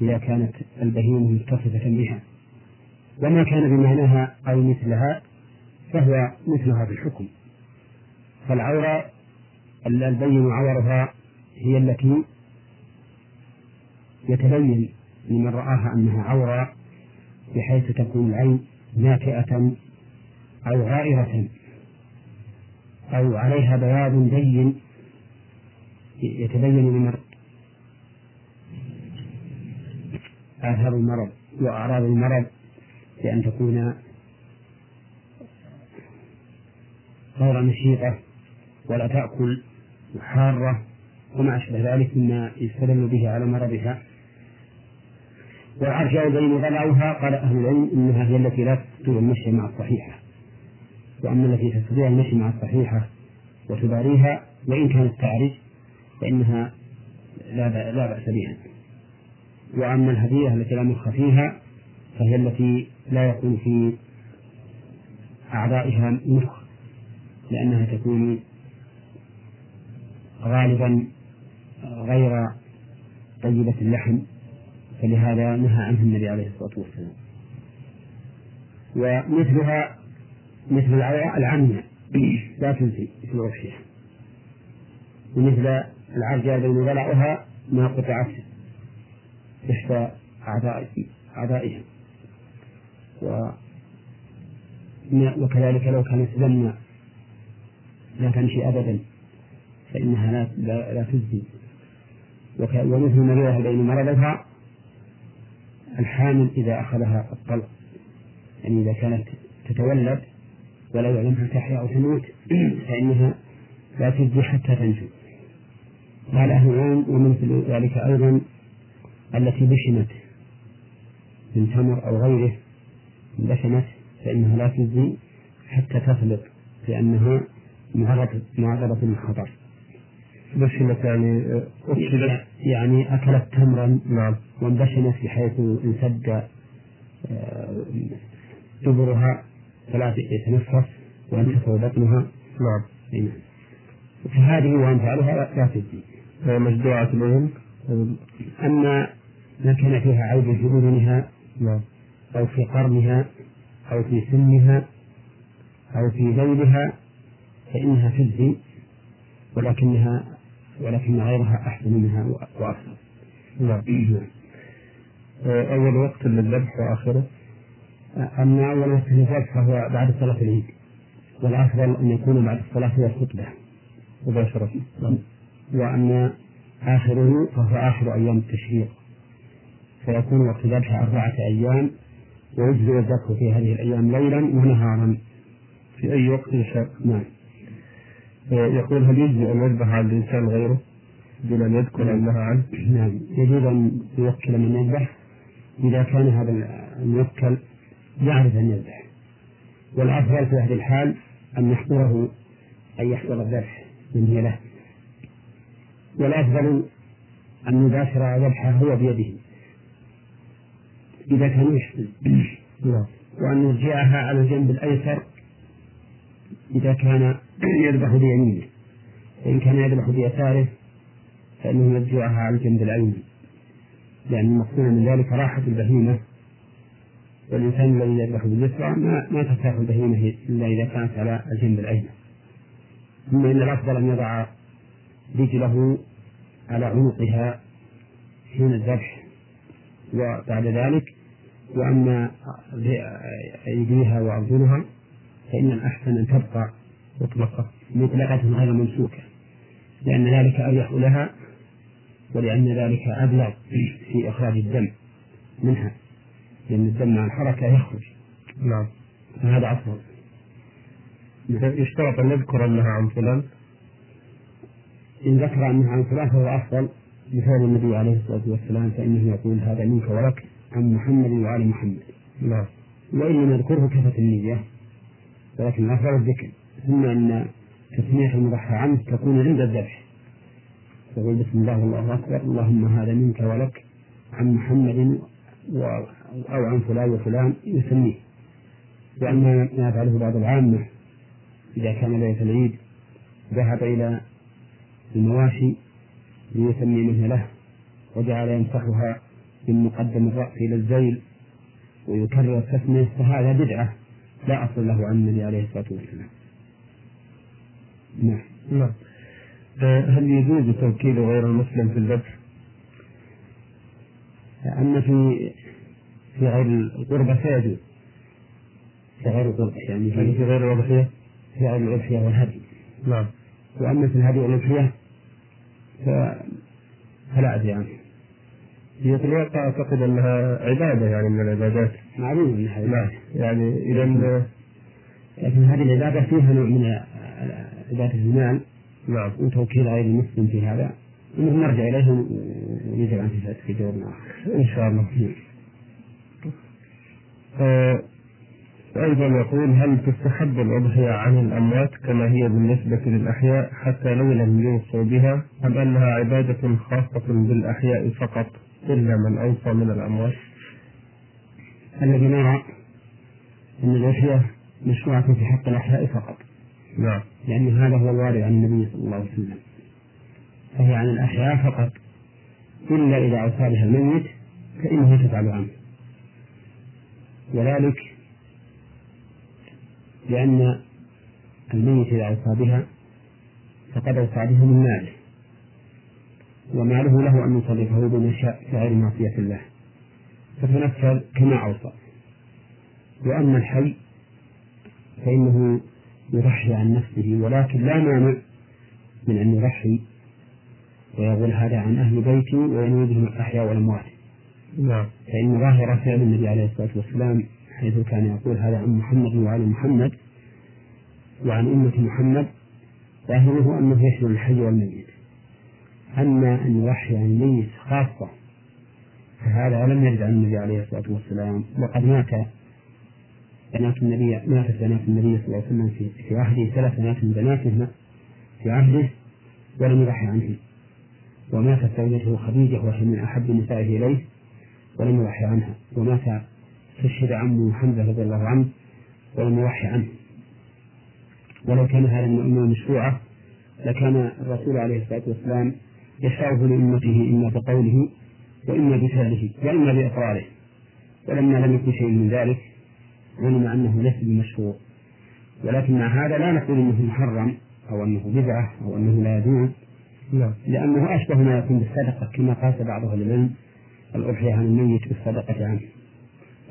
Speaker 2: إذا كانت البهيمة متصفة بها. وما كان بمعناها أو مثلها فهو مثل هذا الحكم. فالعورة البين عورها هي التي يتبين لمن رآها أنها عورة بحيث تكون العين ناتئة أو غائرة أو عليها بياض بين يتبين لمن آثار المرض وأعراض المرض بأن تكون غير نشيطة ولا تأكل حارة وما أشبه ذلك مما يستدل به على مرضها. والعرجاء بين ضلعها قال أهل العلم إنها هي التي لا تستطيع المشي مع الصحيحة. وأما التي تستطيع المشي مع الصحيحة وتباريها وإن كانت تعرج فإنها لا لا بأس بها. وأما الهدية التي لا مخ فيها فهي التي لا يكون في أعضائها مخ. لأنها تكون غالبا غير طيبة اللحم فلهذا نهى عنها النبي عليه الصلاة والسلام. ومثلها مثل العمية لا تنسي مثل الأضحية ومثل العرجة الذي ضلعها ما قطعت إحدى أعضائها وكذلك لو كانت لما لا تمشي أبدا فإنها لا لا, لا تجزي ومثل مريضها بين مرضها الحامل إذا أخذها الطلق. يعني إذا كانت تتولد ولا يعلمها تحيا أو تموت فإنها لا تجزي حتى تنجو. قال أهل العلم ومثل ذلك أيضا التي بشمت من تمر أو غيره بشمت فإنها لا تجزي حتى تفلق لأنها معرضة معرضة للخطر
Speaker 1: بشمت يعني
Speaker 2: أكلت يعني أكلت تمرا
Speaker 1: نعم.
Speaker 2: وانبشمت بحيث انسد آه، دبرها فلا يتنفس وانتفع بطنها.
Speaker 1: نعم.
Speaker 2: نعم فهذه وأمثالها لا تجزي
Speaker 1: مجدوعة الأذن
Speaker 2: أما ما كان فيها عيب في أذنها
Speaker 1: نعم.
Speaker 2: أو في قرنها أو في سنها أو في ذيلها فإنها تجزي ولكنها ولكن غيرها أحسن منها وأفضل.
Speaker 1: نعم. أول وقت للذبح وآخره؟
Speaker 2: أما أول وقت للذبح فهو بعد صلاة العيد والأفضل أن يكون بعد الصلاة هو الخطبة
Speaker 1: مباشرة.
Speaker 2: نعم. وأما آخره فهو آخر أيام التشريق فيكون وقت ذبح أربعة أيام ويجزئ الذبح في هذه الأيام ليلا ونهارا
Speaker 1: في أي وقت شاء
Speaker 2: نعم
Speaker 1: يقول هل يجزي أن يذبح على الإنسان غيره دون أن يذكر
Speaker 2: نعم.
Speaker 1: أنها عنه؟
Speaker 2: نعم. يجوز أن يوكل من يذبح إذا كان هذا الموكل يعرف أن يذبح. والأفضل في هذه الحال أن يحضره أن يحضر الذبح من هي له. والأفضل أن يباشر ذبحه هو بيده إذا كان يحسن
Speaker 1: نعم.
Speaker 2: وأن يرجعها على الجنب الأيسر إذا كان يذبح بيمينه. فإن كان يذبح بيساره فإنه يرجعها على الجنب الأيمن لأن المقصود من ذلك راحة البهيمة. والإنسان الذي يذبح باليسرى ما ما ترتاح البهيمة إلا إذا كانت على الجنب الأيمن ثم إن الأفضل أن يضع رجله على عنقها حين الذبح. وبعد ذلك وأما أيديها وأرجلها فإن الأحسن أن تبقى
Speaker 1: مطلقة
Speaker 2: مطلقة غير ممسوكة لأن ذلك أريح لها ولأن ذلك أبلغ في إخراج الدم منها لأن الدم مع الحركة يخرج.
Speaker 1: نعم.
Speaker 2: فهذا أفضل.
Speaker 1: يشترط أن يذكر أنها عن فلان.
Speaker 2: إن ذكر أنها عن فلان فهو أفضل بفعل النبي عليه الصلاة والسلام فإنه يقول هذا منك ولك عن محمد وآل محمد.
Speaker 1: نعم.
Speaker 2: وإن لم يذكره كفت النية. ولكن الأفضل الذكر. ثم أن تسمية المضحى عنه تكون عند الذبح. تقول بسم الله والله أكبر. اللهم هذا منك ولك. عن محمد. أو عن فلان وفلان يسميه. وأما ما يفعله بعض العامة إذا كان ليلة العيد ذهب إلى المواشي ليسمي منه له وجعل يمسحها من مقدم الرأس إلى الزيل ويكرر التسمية فهذا بدعة. لا أصل له عن النبي عليه الصلاة والسلام. نعم.
Speaker 1: نعم. هل يجوز توكيل غير المسلم في الذبح؟
Speaker 2: أما في في غير القربة فيجوز في غير القربة يعني
Speaker 1: يعني في غير الأضحية؟
Speaker 2: في غير الأضحية والهدي.
Speaker 1: نعم.
Speaker 2: وأما في الهدي والأضحية فلا أدري عنه.
Speaker 1: هي في الواقع أعتقد أنها عبادة يعني من العبادات.
Speaker 2: معلوم أنها
Speaker 1: نعم. يعني إذا
Speaker 2: لكن هذه العبادة فيها نوع من عبادة المال
Speaker 1: نعم.
Speaker 2: وتوكيل غير المسلم في هذا. نرجع إليه ونجب عن في آخر
Speaker 1: إن شاء الله. آه، أيضا يقول هل تستحب الأضحية عن الأموات كما هي بالنسبة للأحياء حتى لو لم يوصوا بها أم أنها عبادة خاصة بالأحياء فقط؟ إلا من أوصى من الأموات
Speaker 2: الذي نرى أن الأضحية مشروعة في حق الأحياء فقط.
Speaker 1: نعم.
Speaker 2: لأن هذا هو الوارد عن النبي صلى الله عليه وسلم. فهي عن الأحياء فقط. إلا إذا أوصى بها الميت فإنه تفعل عنه وذلك لأن الميت إذا أوصى بها فقد أوصى بها من ماله. وماله له أن يصرفه بما شاء في غير معصية الله. فتنفذ كما أوصى. وأما الحي فإنه يضحي عن نفسه ولكن لا مانع من أن يضحي ويقول هذا عن أهل بيتي وينوي بهم الأحياء والأموات.
Speaker 1: نعم.
Speaker 2: فإن ظاهر فعل النبي عليه الصلاة والسلام حيث كان يقول هذا عن محمد وعلى محمد وعن أمة محمد ظاهره أنه يشمل الحي والميت. أما أن يضحي عن الميت خاصة فهذا لم يرد عن النبي عليه الصلاة والسلام. وقد مات بنات النبي ماتت بنات النبي صلى الله عليه وسلم في في عهده ثلاث بنات من بناته في عهده ولم يضحي عنهم. وماتت زوجته خديجة وهي من أحب نسائه إليه ولم يضحي عنها. ومات استشهد عمه حمزة رضي الله عنه ولم يضحي عنه. ولو كان هذا من الأمة مشروعة لكان الرسول عليه الصلاة والسلام يشرعه لأمته إما بقوله وإما بفعله وإما بإقراره. ولما لم يكن شيء من ذلك علم أنه ليس بمشروع. ولكن مع هذا لا نقول أنه محرم أو أنه بدعة أو أنه لا يجوز
Speaker 1: نعم.
Speaker 2: لأنه أشبه ما يكون بالصدقة كما قاس بعض أهل العلم الأضحية عن الميت بالصدقة عنه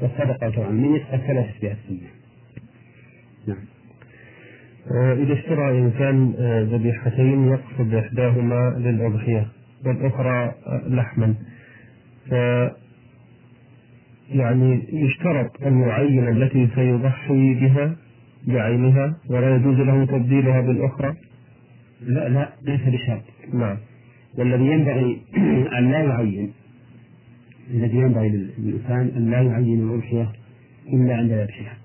Speaker 2: والصدقة عن الميت قد ثبتت بها السنة. نعم.
Speaker 1: إذا اشترى إنسان آه، ذبيحتين يقصد إحداهما للأضحية والأخرى آه، لحما. ف يعني يشترط أن يعين التي سيضحي بها بعينها ولا يجوز له تبديلها بالأخرى؟
Speaker 2: لا لا ليس بشرط.
Speaker 1: نعم.
Speaker 2: والذي ينبغي أن لا يعين الذي ينبغي للإنسان أن لا يعين الأضحية إلا عند ذبحها.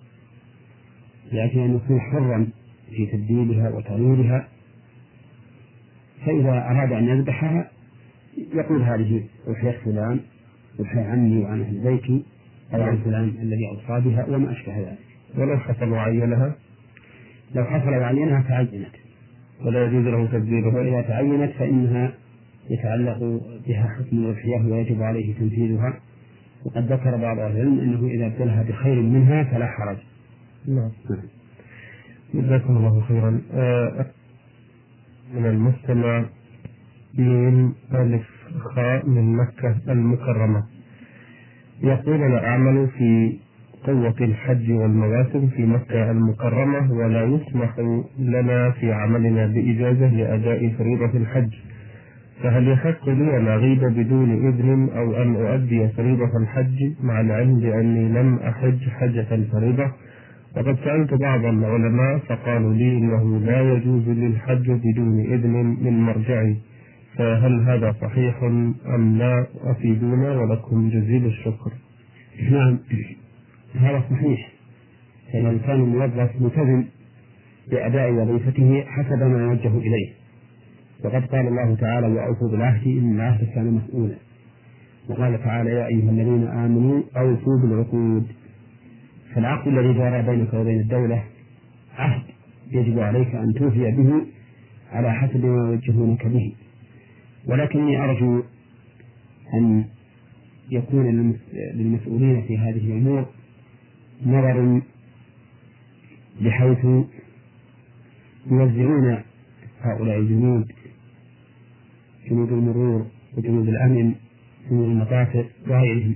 Speaker 2: لكن أن يكون حرا في تبديلها وتغييرها فإذا أراد أن يذبحها يقول هذه أضحية فلان أضحية عني وعن أهل بيتي أو عن فلان الذي أوصى بها وما أشبه ذلك.
Speaker 1: ولو حصل وعينها
Speaker 2: لو حصل وعينها تعينت
Speaker 1: ولا يجوز له تبديلها
Speaker 2: وإذا تعينت فإنها يتعلق بها حكم الأضحية ويجب عليه تنفيذها. وقد ذكر بعض أهل العلم أنه إذا ابتلها بخير منها فلا حرج.
Speaker 1: نعم. جزاكم الله خيرا. آه، من المستمع من ألف خاء من مكة المكرمة. يقول أنا أعمل في قوة الحج والمواسم في مكة المكرمة ولا يسمح لنا في عملنا بإجازة لأداء فريضة الحج. فهل يحق لي أن أغيب بدون إذن أو أن أؤدي فريضة الحج مع العلم بأني لم أحج حجة الفريضة؟ وقد سألت بعض العلماء فقالوا لي إنه لا يجوز للحج بدون إذن من مرجعي فهل هذا صحيح أم لا؟ أفيدونا ولكم جزيل الشكر.
Speaker 2: نعم هذا صحيح. فإن الإنسان الموظف ملتزم بأداء وظيفته حسب ما يوجه إليه. وقد قال الله تعالى وأوفوا بالعهد إن العهد كان مسؤولا وقال تعالى يا أيها الذين آمنوا أوفوا بالعقود فالعقد الذي جرى بينك وبين الدولة عهد يجب عليك أن توفي به على حسب ما يوجهونك به. ولكني أرجو أن يكون للمسؤولين في هذه الأمور نظر بحيث يوزعون هؤلاء الجنود جنود المرور وجنود الأمن جنود المطافئ وغيرهم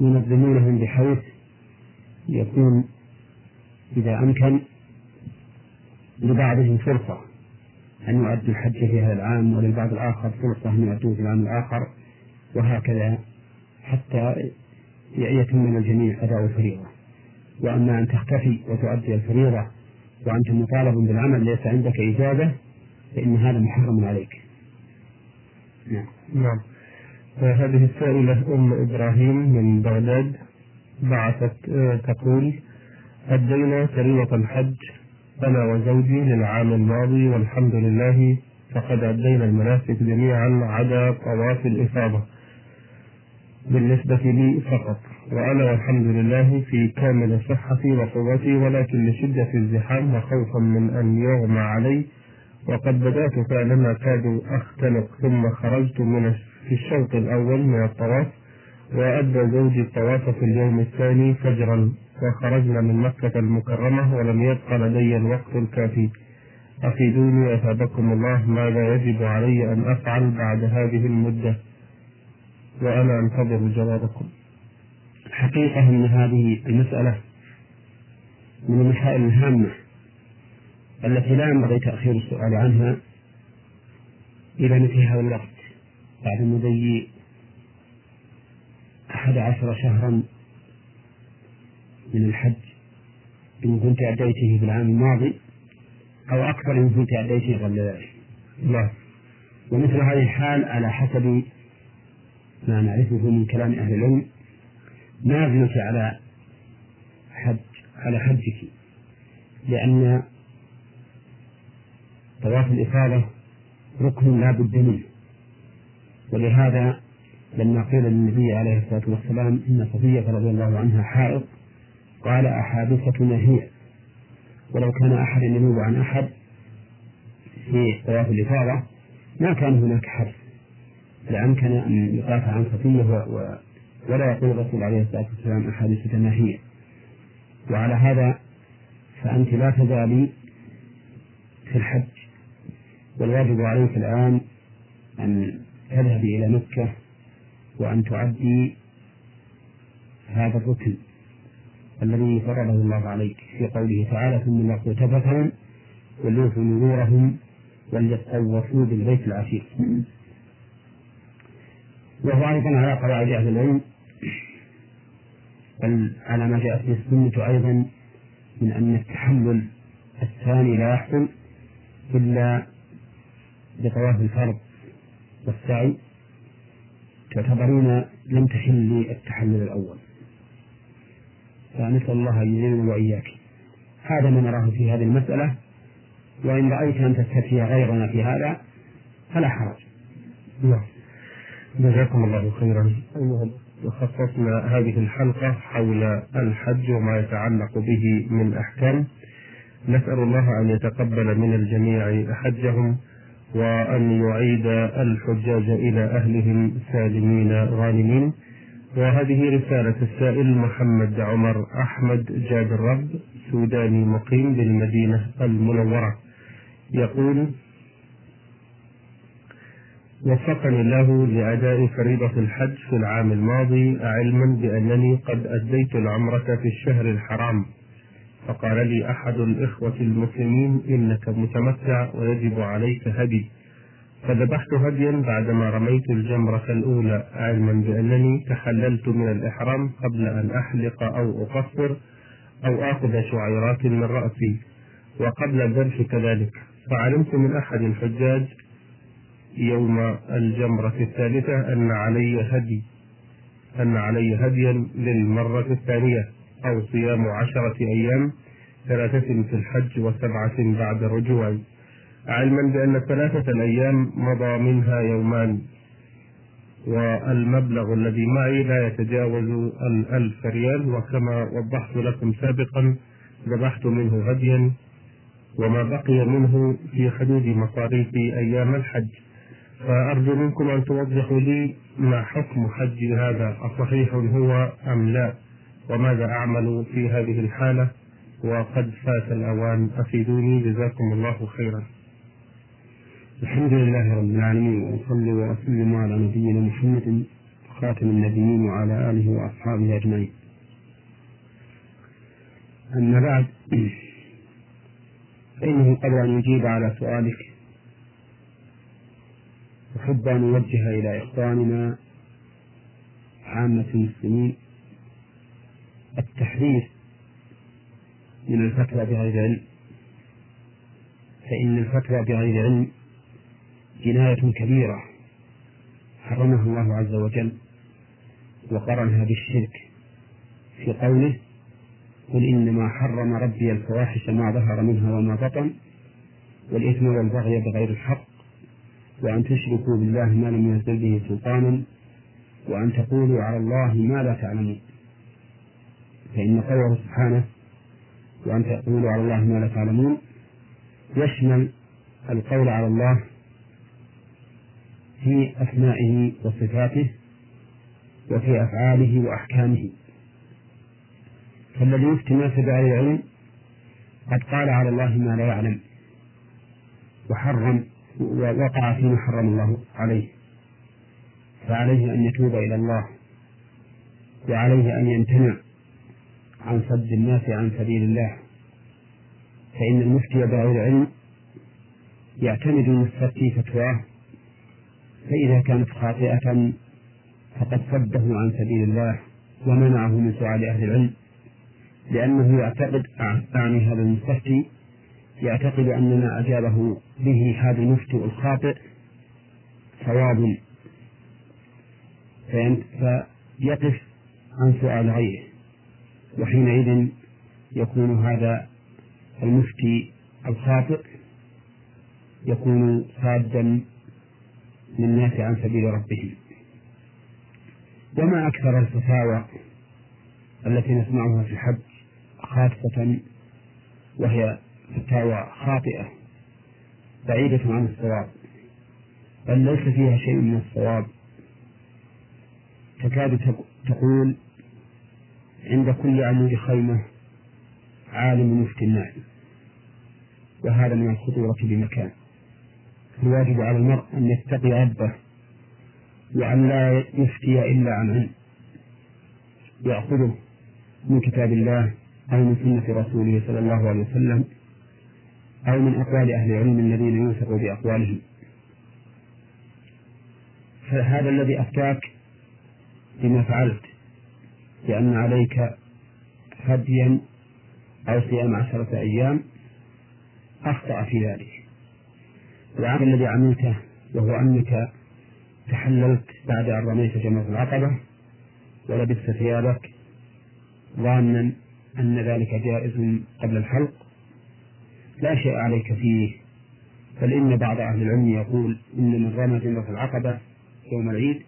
Speaker 2: ينظمونهم بحيث يكون إذا أمكن لبعضهم فرصة أن يؤدوا الحج في هذا العام وللبعض الآخر فرصة أن يؤدوه في العام الآخر وهكذا حتى يتم من الجميع أداء الفريضة. وأما أن تختفي وتؤدي الفريضة وأنت مطالب بالعمل ليس عندك إجازة فإن هذا محرم عليك.
Speaker 1: نعم. نعم. هذه السائلة أم إبراهيم من بغداد. بعثت آه، تقول أدينا فريضة الحج أنا وزوجي للعام الماضي والحمد لله فقد أدينا المناسك جميعا عدا طواف الإفاضة. بالنسبة لي فقط وأنا والحمد لله في كامل صحتي وقوتي ولكن لشدة الزحام وخوفا من أن يغمى علي وقد بدأت فعلما كاد أختنق ثم خرجت من في الشوط الأول من الطواف وأدى زوجي الطواف في اليوم الثاني فجرا وخرجنا من مكة المكرمة ولم يبق لدي الوقت الكافي. أفيدوني أثابكم الله ماذا يجب علي أن أفعل بعد هذه المدة وأنا أنتظر جوابكم.
Speaker 2: حقيقة أن هذه المسألة من المسائل الهامة التي لا ينبغي تأخير السؤال عنها إلى مثل هذا الوقت بعد مضي أحد عشر شهرا من الحج إن كنت أديته في العام الماضي أو أكثر إن كنت أديته قبل ذلك.
Speaker 1: نعم
Speaker 2: ومثل هذه الحال على حسب ما نعرفه من كلام أهل العلم نازلة على حج على حجك لأن طواف الإفاضة ركن لا بد منه. ولهذا لما قيل للنبي عليه الصلاة والسلام إن صفية رضي الله عنها حائض. قال أحادثتنا هي ولو كان أحد ينوب عن أحد في طواف الإفاضة ما كان هناك حرف لأمكن أن يقاطع عن صفية. ولا يقول الرسول عليه الصلاة والسلام أحادثتنا هي وعلى هذا فأنت لا تزالي في الحج. والواجب عليك الآن أن تذهبي إلى مكة وأن تعدي هذا الركن الذي فرضه الله عليك في قوله تعالى ثم لقوا تفتهم وليوفوا نذورهم وليطوفوا بالبيت العتيق وهو أيضا على قواعد أهل العلم بل على ما جاءت به السنة أيضا من أن التحلل الثاني لا يحصل إلا بطواف الفرض والسعي. تعتبرون لم تحل التحلل الأول. فنسأل الله أن يعيننا وإياك. هذا ما نراه في هذه المسألة وإن رأيت أن تستفتي غيرنا في هذا فلا حرج.
Speaker 1: نعم. جزاكم الله خيرا. أيها خصصنا هذه الحلقة حول الحج وما يتعلق به من أحكام. نسأل الله أن يتقبل من الجميع حجهم وأن يعيد الحجاج إلى أهلهم سالمين غانمين. وهذه رسالة السائل محمد عمر أحمد جاد الرب سوداني مقيم بالمدينة المنورة. يقول وفقني الله لأداء فريضة الحج في العام الماضي علما بأنني قد أديت العمرة في الشهر الحرام. فقال لي أحد الإخوة المسلمين إنك متمتع ويجب عليك هدي. فذبحت هديا بعدما رميت الجمرة الأولى علما بأنني تحللت من الإحرام قبل أن أحلق أو أقصر أو آخذ شعيرات من رأسي وقبل الذبح كذلك. فعلمت من أحد الحجاج يوم الجمرة الثالثة أن علي هدي أن علي هديا للمرة الثانية. أو صيام عشرة أيام ثلاثة في الحج وسبعة بعد الرجوع علما بأن ثلاثة الأيام مضى منها يومان والمبلغ الذي معي لا يتجاوز الألف ريال وكما وضحت لكم سابقا ذبحت منه هديا وما بقي منه في حدود مصاريف أيام الحج. فأرجو منكم أن توضحوا لي ما حكم حج هذا أصحيح هو أم لا؟ وماذا أعمل في هذه الحالة؟ وقد فات الأوان أفيدوني جزاكم الله خيرا.
Speaker 2: الحمد لله رب العالمين وأصلي وأسلم على نبينا محمد خاتم النبيين وعلى آله وأصحابه أجمعين. أما بعد فإنه قبل أن يجيب على سؤالك أحب أن أوجه إلى إخواننا عامة المسلمين التحذير من الفتوى بغير علم. فإن الفتوى بغير علم جناية كبيرة حرمها الله عز وجل وقرنها بالشرك في قوله قل إنما حرم ربي الفواحش ما ظهر منها وما بطن والإثم والبغي بغير الحق وأن تشركوا بالله ما لم ينزل به سلطانا وأن تقولوا على الله ما لا تعلمون فإن قوله سبحانه وأن تقولوا على الله ما لا تعلمون يشمل القول على الله في أسمائه وصفاته وفي أفعاله وأحكامه. فالذي يفتي الناس بأهل العلم قد قال على الله ما لا يعلم وحرم ووقع فيما حرم الله عليه. فعليه أن يتوب إلى الله وعليه أن يمتنع عن صد الناس عن سبيل الله. فإن المفتي بأهل العلم يعتمد المستفتي فتواه فإذا كانت خاطئة فقد صده عن سبيل الله ومنعه من سؤال أهل العلم لأنه يعتقد أعني هذا المستفتي يعتقد أن ما أجابه به هذا المفتي الخاطئ صواب فيقف عن سؤال غيره. وحينئذ يكون هذا المفتي الخاطئ يكون صادا للناس عن سبيل ربهم. وما أكثر الفتاوى التي نسمعها في الحج خاصة وهي فتاوى خاطئة بعيدة عن الصواب بل ليس فيها شيء من الصواب. تكاد تقول عند كل عمود خيمة عالم يفتي الناس وهذا من الخطورة بمكان. الواجب على المرء أن يتقي ربه وأن لا يفتي إلا عن علم. يأخذه من كتاب الله أو من سنة رسوله صلى الله عليه وسلم أو من أقوال أهل العلم الذين يوثق بأقوالهم. فهذا الذي أفتاك بما فعلت. لأن عليك هديا أو صيام عشرة أيام أخطأ في ذلك. العمل الذي عملته وهو أنك تحللت بعد أن رميت جمرة العقبة ولبست ثيابك ظانا أن ذلك جائز قبل الحلق لا شيء عليك فيه. بل إن بعض أهل العلم يقول إن من رمى جمرة العقبة يوم العيد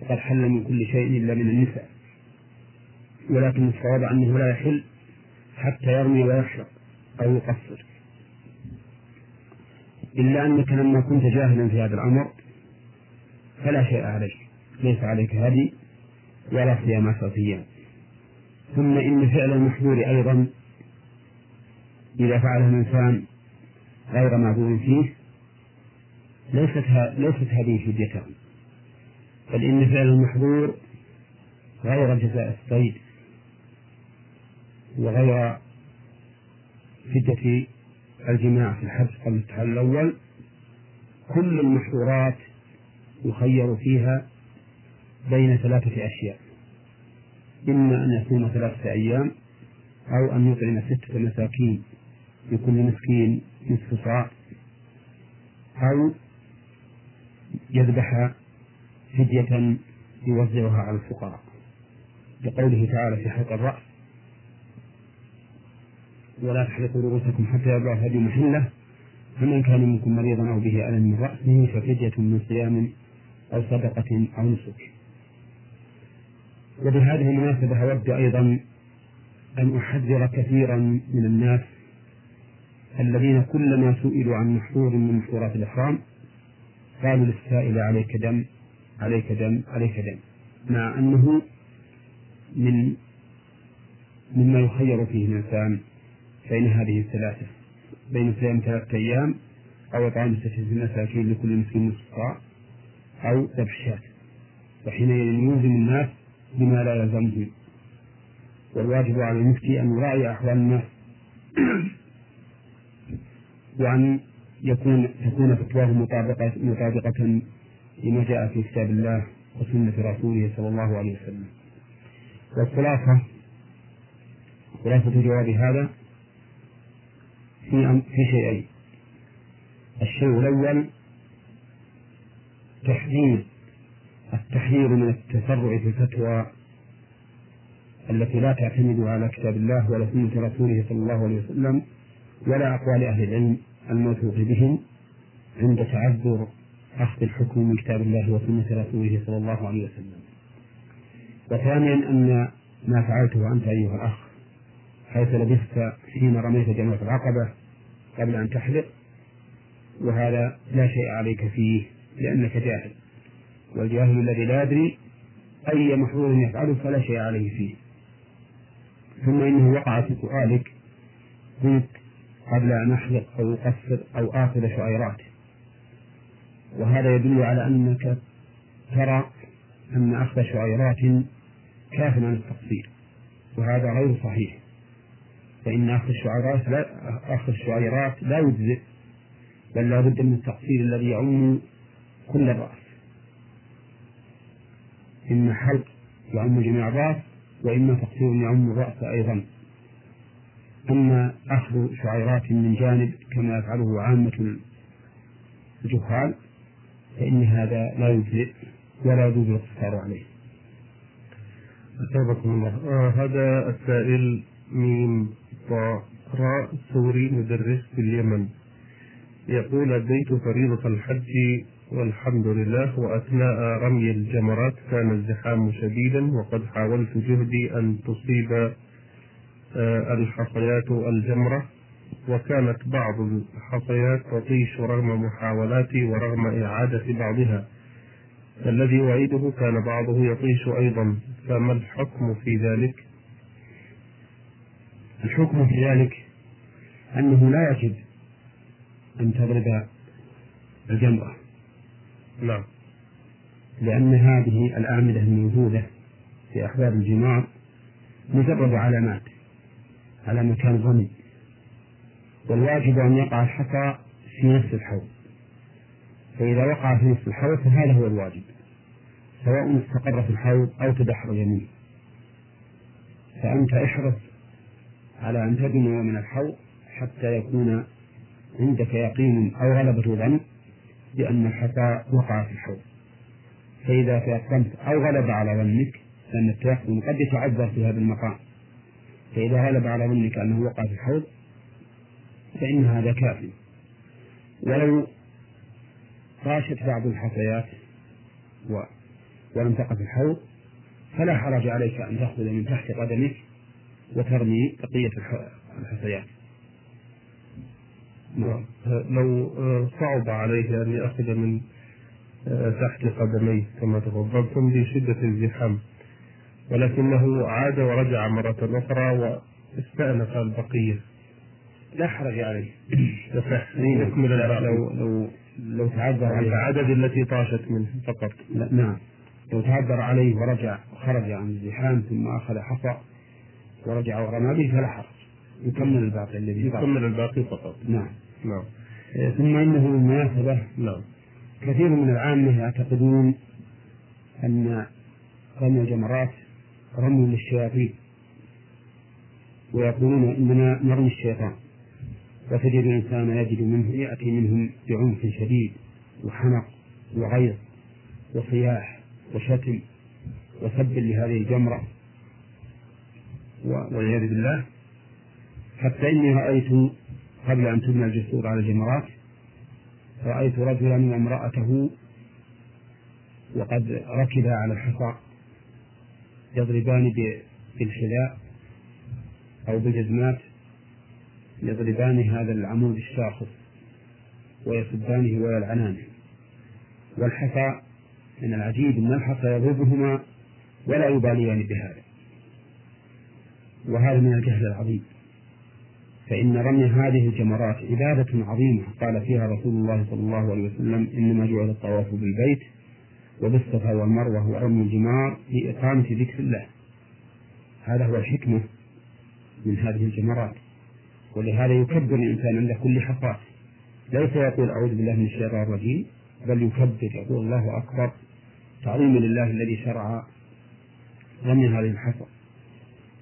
Speaker 2: فقد حل من كل شيء إلا من النساء. ولكن الصواب أنه لا يحل حتى يرمي ويحلق أو يقصر. إلا أنك لما كنت جاهلا في هذا الأمر فلا شيء عليك. ليس عليك هدي ولا صيام عشرة ثم إن فعل المحظور أيضا إذا فعله الإنسان غير معذور فيه ليست ليست هذه فديته بل إن فعل المحظور غير جزاء الصيد. وغير فدية الجماع في الحج قبل التحلل الأول كل المحظورات يخير فيها بين ثلاثة أشياء. إما أن يصوم ثلاثة أيام أو أن يطعم ستة مساكين لكل مسكين نصف صاع أو يذبح فدية يوزعها على الفقراء. لقوله تعالى في حلق الرأس ولا تحلقوا رؤوسكم حتى يبلغ الهدي محله. فمن كان منكم مريضا أو به ألم من رأسه ففدية من صيام أو صدقة أو نسك. وبهذه المناسبة أود أيضا أن أحذر كثيرا من الناس الذين كلما سئلوا عن محظور من محظورات الإحرام قالوا للسائل عليك دم عليك دم عليك دم. مع أنه من مما يخير فيه الإنسان. بين هذه الثلاثة بين صيام ثلاثة أيام أو إطعام ستة مساكين لكل مسكين نصف أو ذبح وحينئذ يلزم الناس بما لا يلزمهم والواجب على المفتي أن يراعي أحوال الناس وأن يكون تكون فتواه مطابقة مطابقة لما جاء في كتاب الله وسنة رسوله صلى الله عليه وسلم. والخلاصة خلاصة جواب هذا في في شيئين. الشيء الأول تحذير التحذير من التسرع في الفتوى التي لا تعتمد على كتاب الله ولا سنة رسوله صلى الله عليه وسلم ولا أقوال أهل العلم الموثوق بهم عند تعذر أخذ الحكم من كتاب الله وسنة رسوله صلى الله عليه وسلم. وثانيا أن ما فعلته أنت أيها الأخ حيث لبثت حين رميت جمرة العقبة قبل أن تحلق وهذا لا شيء عليك فيه لأنك جاهل. والجاهل الذي لا يدري أي محظور يفعله فلا شيء عليه فيه. ثم إنه وقع في سؤالك قلت قبل أن أحلق أو أقصر أو آخذ شعيرات. وهذا يدل على أنك ترى أن أخذ شعيرات كاف عن التقصير وهذا غير صحيح. فإن أخذ الشعيرات لا أخذ الشعيرات لا يجزئ بل لا بد من التقصير الذي يعم كل الرأس إما حلق يعم جميع الرأس وإما تقصير يعم الرأس أيضا أما أخذ شعيرات من جانب كما يفعله عامة الجهال فإن هذا لا يجزئ ولا يجوز الاقتصار عليه.
Speaker 1: أثابكم الله. آه هذا السائل ميم راء سوري مدرس في اليمن يقول أديت فريضة الحج والحمد لله وأثناء رمي الجمرات كان الزحام شديدا وقد حاولت جهدي أن تصيب آه، الحصيات الجمرة وكانت بعض الحصيات تطيش رغم محاولاتي ورغم إعادة بعضها الذي أعيده كان بعضه يطيش أيضا فما الحكم في ذلك؟
Speaker 2: الحكم في ذلك أنه لا يجب أن تضرب الجمرة.
Speaker 1: نعم.
Speaker 2: لأن هذه الأعمدة الموجودة في أحباب الجمار مجرد علامات على مكان الرمي والواجب أن يقع الحصى في نفس الحوض. فإذا وقع في نفس الحوض فهذا هو الواجب سواء استقر في الحوض أو تدحرج منه. فأنت احرص على أن تدنو من الحوض حتى يكون عندك يقين أو غلبة ظن بأن الحصى وقع في الحوض فإذا تيقنت أو غلب على ظنك لأن التيقن قد يتعذر في هذا المقام فإذا غلب على ظنك أنه وقع في الحوض فإن هذا كافي ولو طاشت بعض الحصيات. ولم تقع في الحوض فلا حرج عليك أن تأخذ من تحت قدمك وترمي بقية الحصيات.
Speaker 1: نعم. لو صعب عليه أن يأخذ من تحت قدميه كما تفضلتم لشدة الزحام ولكنه عاد ورجع مرة أخرى واستأنف البقية.
Speaker 2: لا حرج عليه.
Speaker 1: يصح يكمل
Speaker 2: لو لو لو تعذر
Speaker 1: عليه. العدد التي طاشت منه فقط.
Speaker 2: لا نعم. لو تعذر عليه ورجع وخرج عن الزحام ثم أخذ حصى ورجع ورمى به فلا حرج. يكمل الباقي الذي
Speaker 1: يكمل الباقي فقط.
Speaker 2: نعم.
Speaker 1: نعم.
Speaker 2: ثم إنه بالمناسبه
Speaker 1: نعم.
Speaker 2: كثير من العامة يعتقدون أن رمي الجمرات رمي للشياطين ويقولون إننا نرمي الشيطان. وتجد الإنسان يجد منه يأتي منهم بعنف شديد وحنق وغيظ وصياح وشتم وسب لهذه الجمرة. والعياذ بالله. حتى إني رأيت قبل أن تبنى الجسور على الجمرات رأيت رجلا وامرأته وقد ركبا على الحصى يضربان بالحذاء أو بالجزمات يضربان هذا العمود الشاخص ويصدانه ويلعنانه والحصى من العجيب أن الحصى يضربهما ولا يباليان بهذا. وهذا من الجهل العظيم. فإن رمي هذه الجمرات عبادة عظيمة. قال فيها رسول الله صلى الله عليه وسلم إنما جعل الطواف بالبيت وبالصفا والمروة ورمي الجمار لإقامة ذكر الله. هذا هو الحكمة من هذه الجمرات. ولهذا يكبر الإنسان عند كل حصاة ليس يقول أعوذ بالله من الشيطان الرجيم بل يكبر يقول الله أكبر. تعظيما لله الذي شرع رمي هذه الحصى.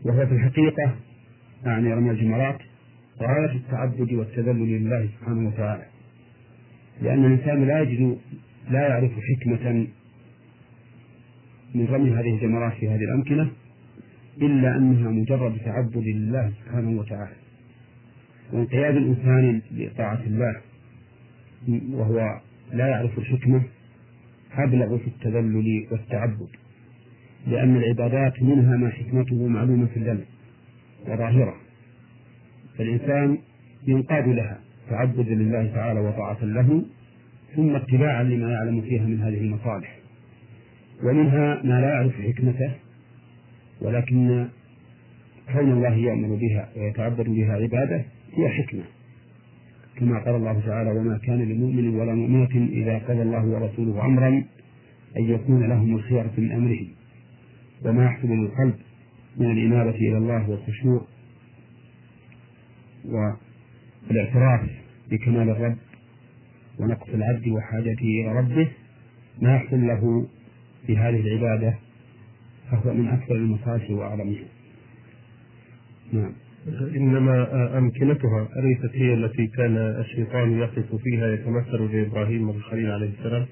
Speaker 2: وهو في الحقيقة يعني رمي الجمرات غاية التعبد والتذلل لله سبحانه وتعالى. لأن الإنسان لا يجد لا يعرف حكمة من رمي هذه الجمرات في هذه الأمكنة إلا أنها مجرد تعبد لله سبحانه وتعالى. وانقياد الإنسان لطاعة الله وهو لا يعرف الحكمة أبلغ في التذلل والتعبد. لأن العبادات منها ما حكمته معلومة الدم وظاهرة. فالإنسان ينقاد لها تعبدا لله تعالى وطاعة له ثم اتباعا لما يعلم فيها من هذه المصالح. ومنها ما لا يعرف حكمته ولكن كون الله يأمر بها ويتعبد بها عباده هي حكمة. كما قال الله تعالى وما كان لمؤمن ولا مؤمنة إذا قضى الله ورسوله أمرا أن يكون لهم الخيرة من أمرهم. وما يحصل للقلب من الإنابة إلى الله والخشوع والاعتراف بكمال الرب ونقص العبد وحاجته إلى ربه ما يحصل له في هذه العبادة فهو من أكثر المصالح وأعظمها. نعم.
Speaker 1: إنما أمكنتها أليست هي التي كان الشيطان يقف فيها يتمثل لإبراهيم الخليل عليه السلام؟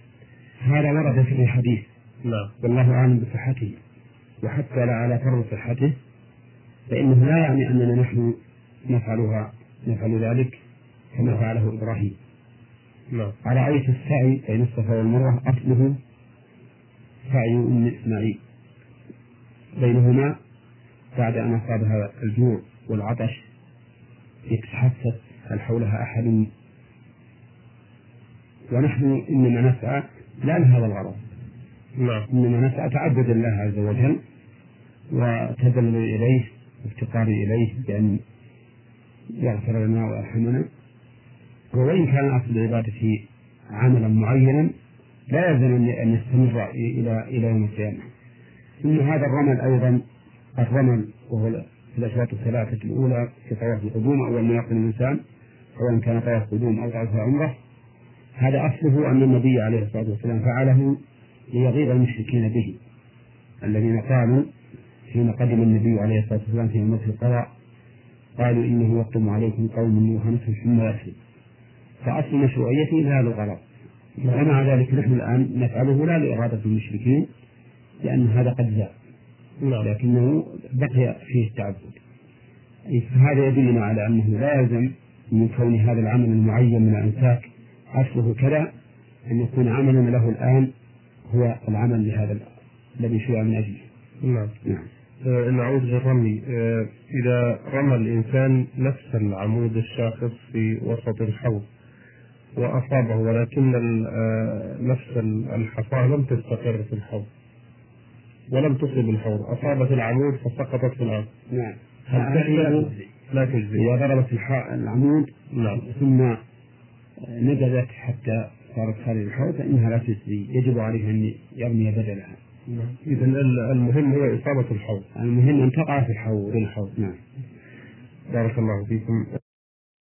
Speaker 2: هذا ورد في الحديث.
Speaker 1: نعم.
Speaker 2: والله أعلم بصحته. وحتى لا على فرض صحته فإنه لا يعني أننا نحن نفعلها نفعل ذلك كما فعله إبراهيم.
Speaker 1: نعم.
Speaker 2: على رأيت السعي؟ بين الصفا والمروة أصله سعي أم إسماعيل. بينهما بعد أن أصابها الجوع والعطش يتحسس هل حولها أحد؟ ونحن إنما نسعى لا لهذا الغرض.
Speaker 1: نعم.
Speaker 2: إنما نسعى تعبد الله عز وجل وتذلل إليه وافتقار إليه بأن يغفر لنا ويرحمنا. وإن كان أصل العبادة عملا معينا لا يلزم أن يستمر إلى إلى يوم القيامة. ثم هذا الرمل أيضا الرمل وهو في الأشواط الثلاثة الأولى في طواف القدوم أول ما يقدم الإنسان سواء كان طواف قدوم أو طواف عمرة هذا أصله أن النبي عليه الصلاة والسلام فعله ليغيظ المشركين به الذين قالوا حين قدم النبي عليه الصلاة والسلام في مدة القضاء قالوا إنه يقدم عليكم قوم وهنتهم ثم يرسل فأصل مشروعيته لهذا الغرض. ومع ذلك نحن الآن نفعله لا لإرادة المشركين لأن هذا قد زال
Speaker 1: نعم.
Speaker 2: لكنه بقي فيه التعبد. فهذا يدلنا على أنه لا يلزم من كون هذا العمل المعين من الأنساك أصله كذا أن يكون عملنا له الآن هو العمل لهذا الذي شرع من أجله.
Speaker 1: نعم.
Speaker 2: نعم.
Speaker 1: نعود للرمي. آه، إذا رمى الإنسان نفس العمود الشاخص في وسط الحوض وأصابه ولكن آه، نفس الحصاة لم تستقر في الحوض ولم تصب الحوض أصابت العمود فسقطت في الأرض.
Speaker 2: نعم.
Speaker 1: هل لا تجزي
Speaker 2: إذا ضربت العمود
Speaker 1: نعم.
Speaker 2: ثم نبذت حتى صارت خارج الحوض فإنها لا تجزي. يجب عليه أن يرمي بدلها.
Speaker 1: إذا المهم هو إصابة الحوض.
Speaker 2: المهم أن تقع في الحوض
Speaker 1: الحوض.
Speaker 2: نعم.
Speaker 1: بارك الله فيكم.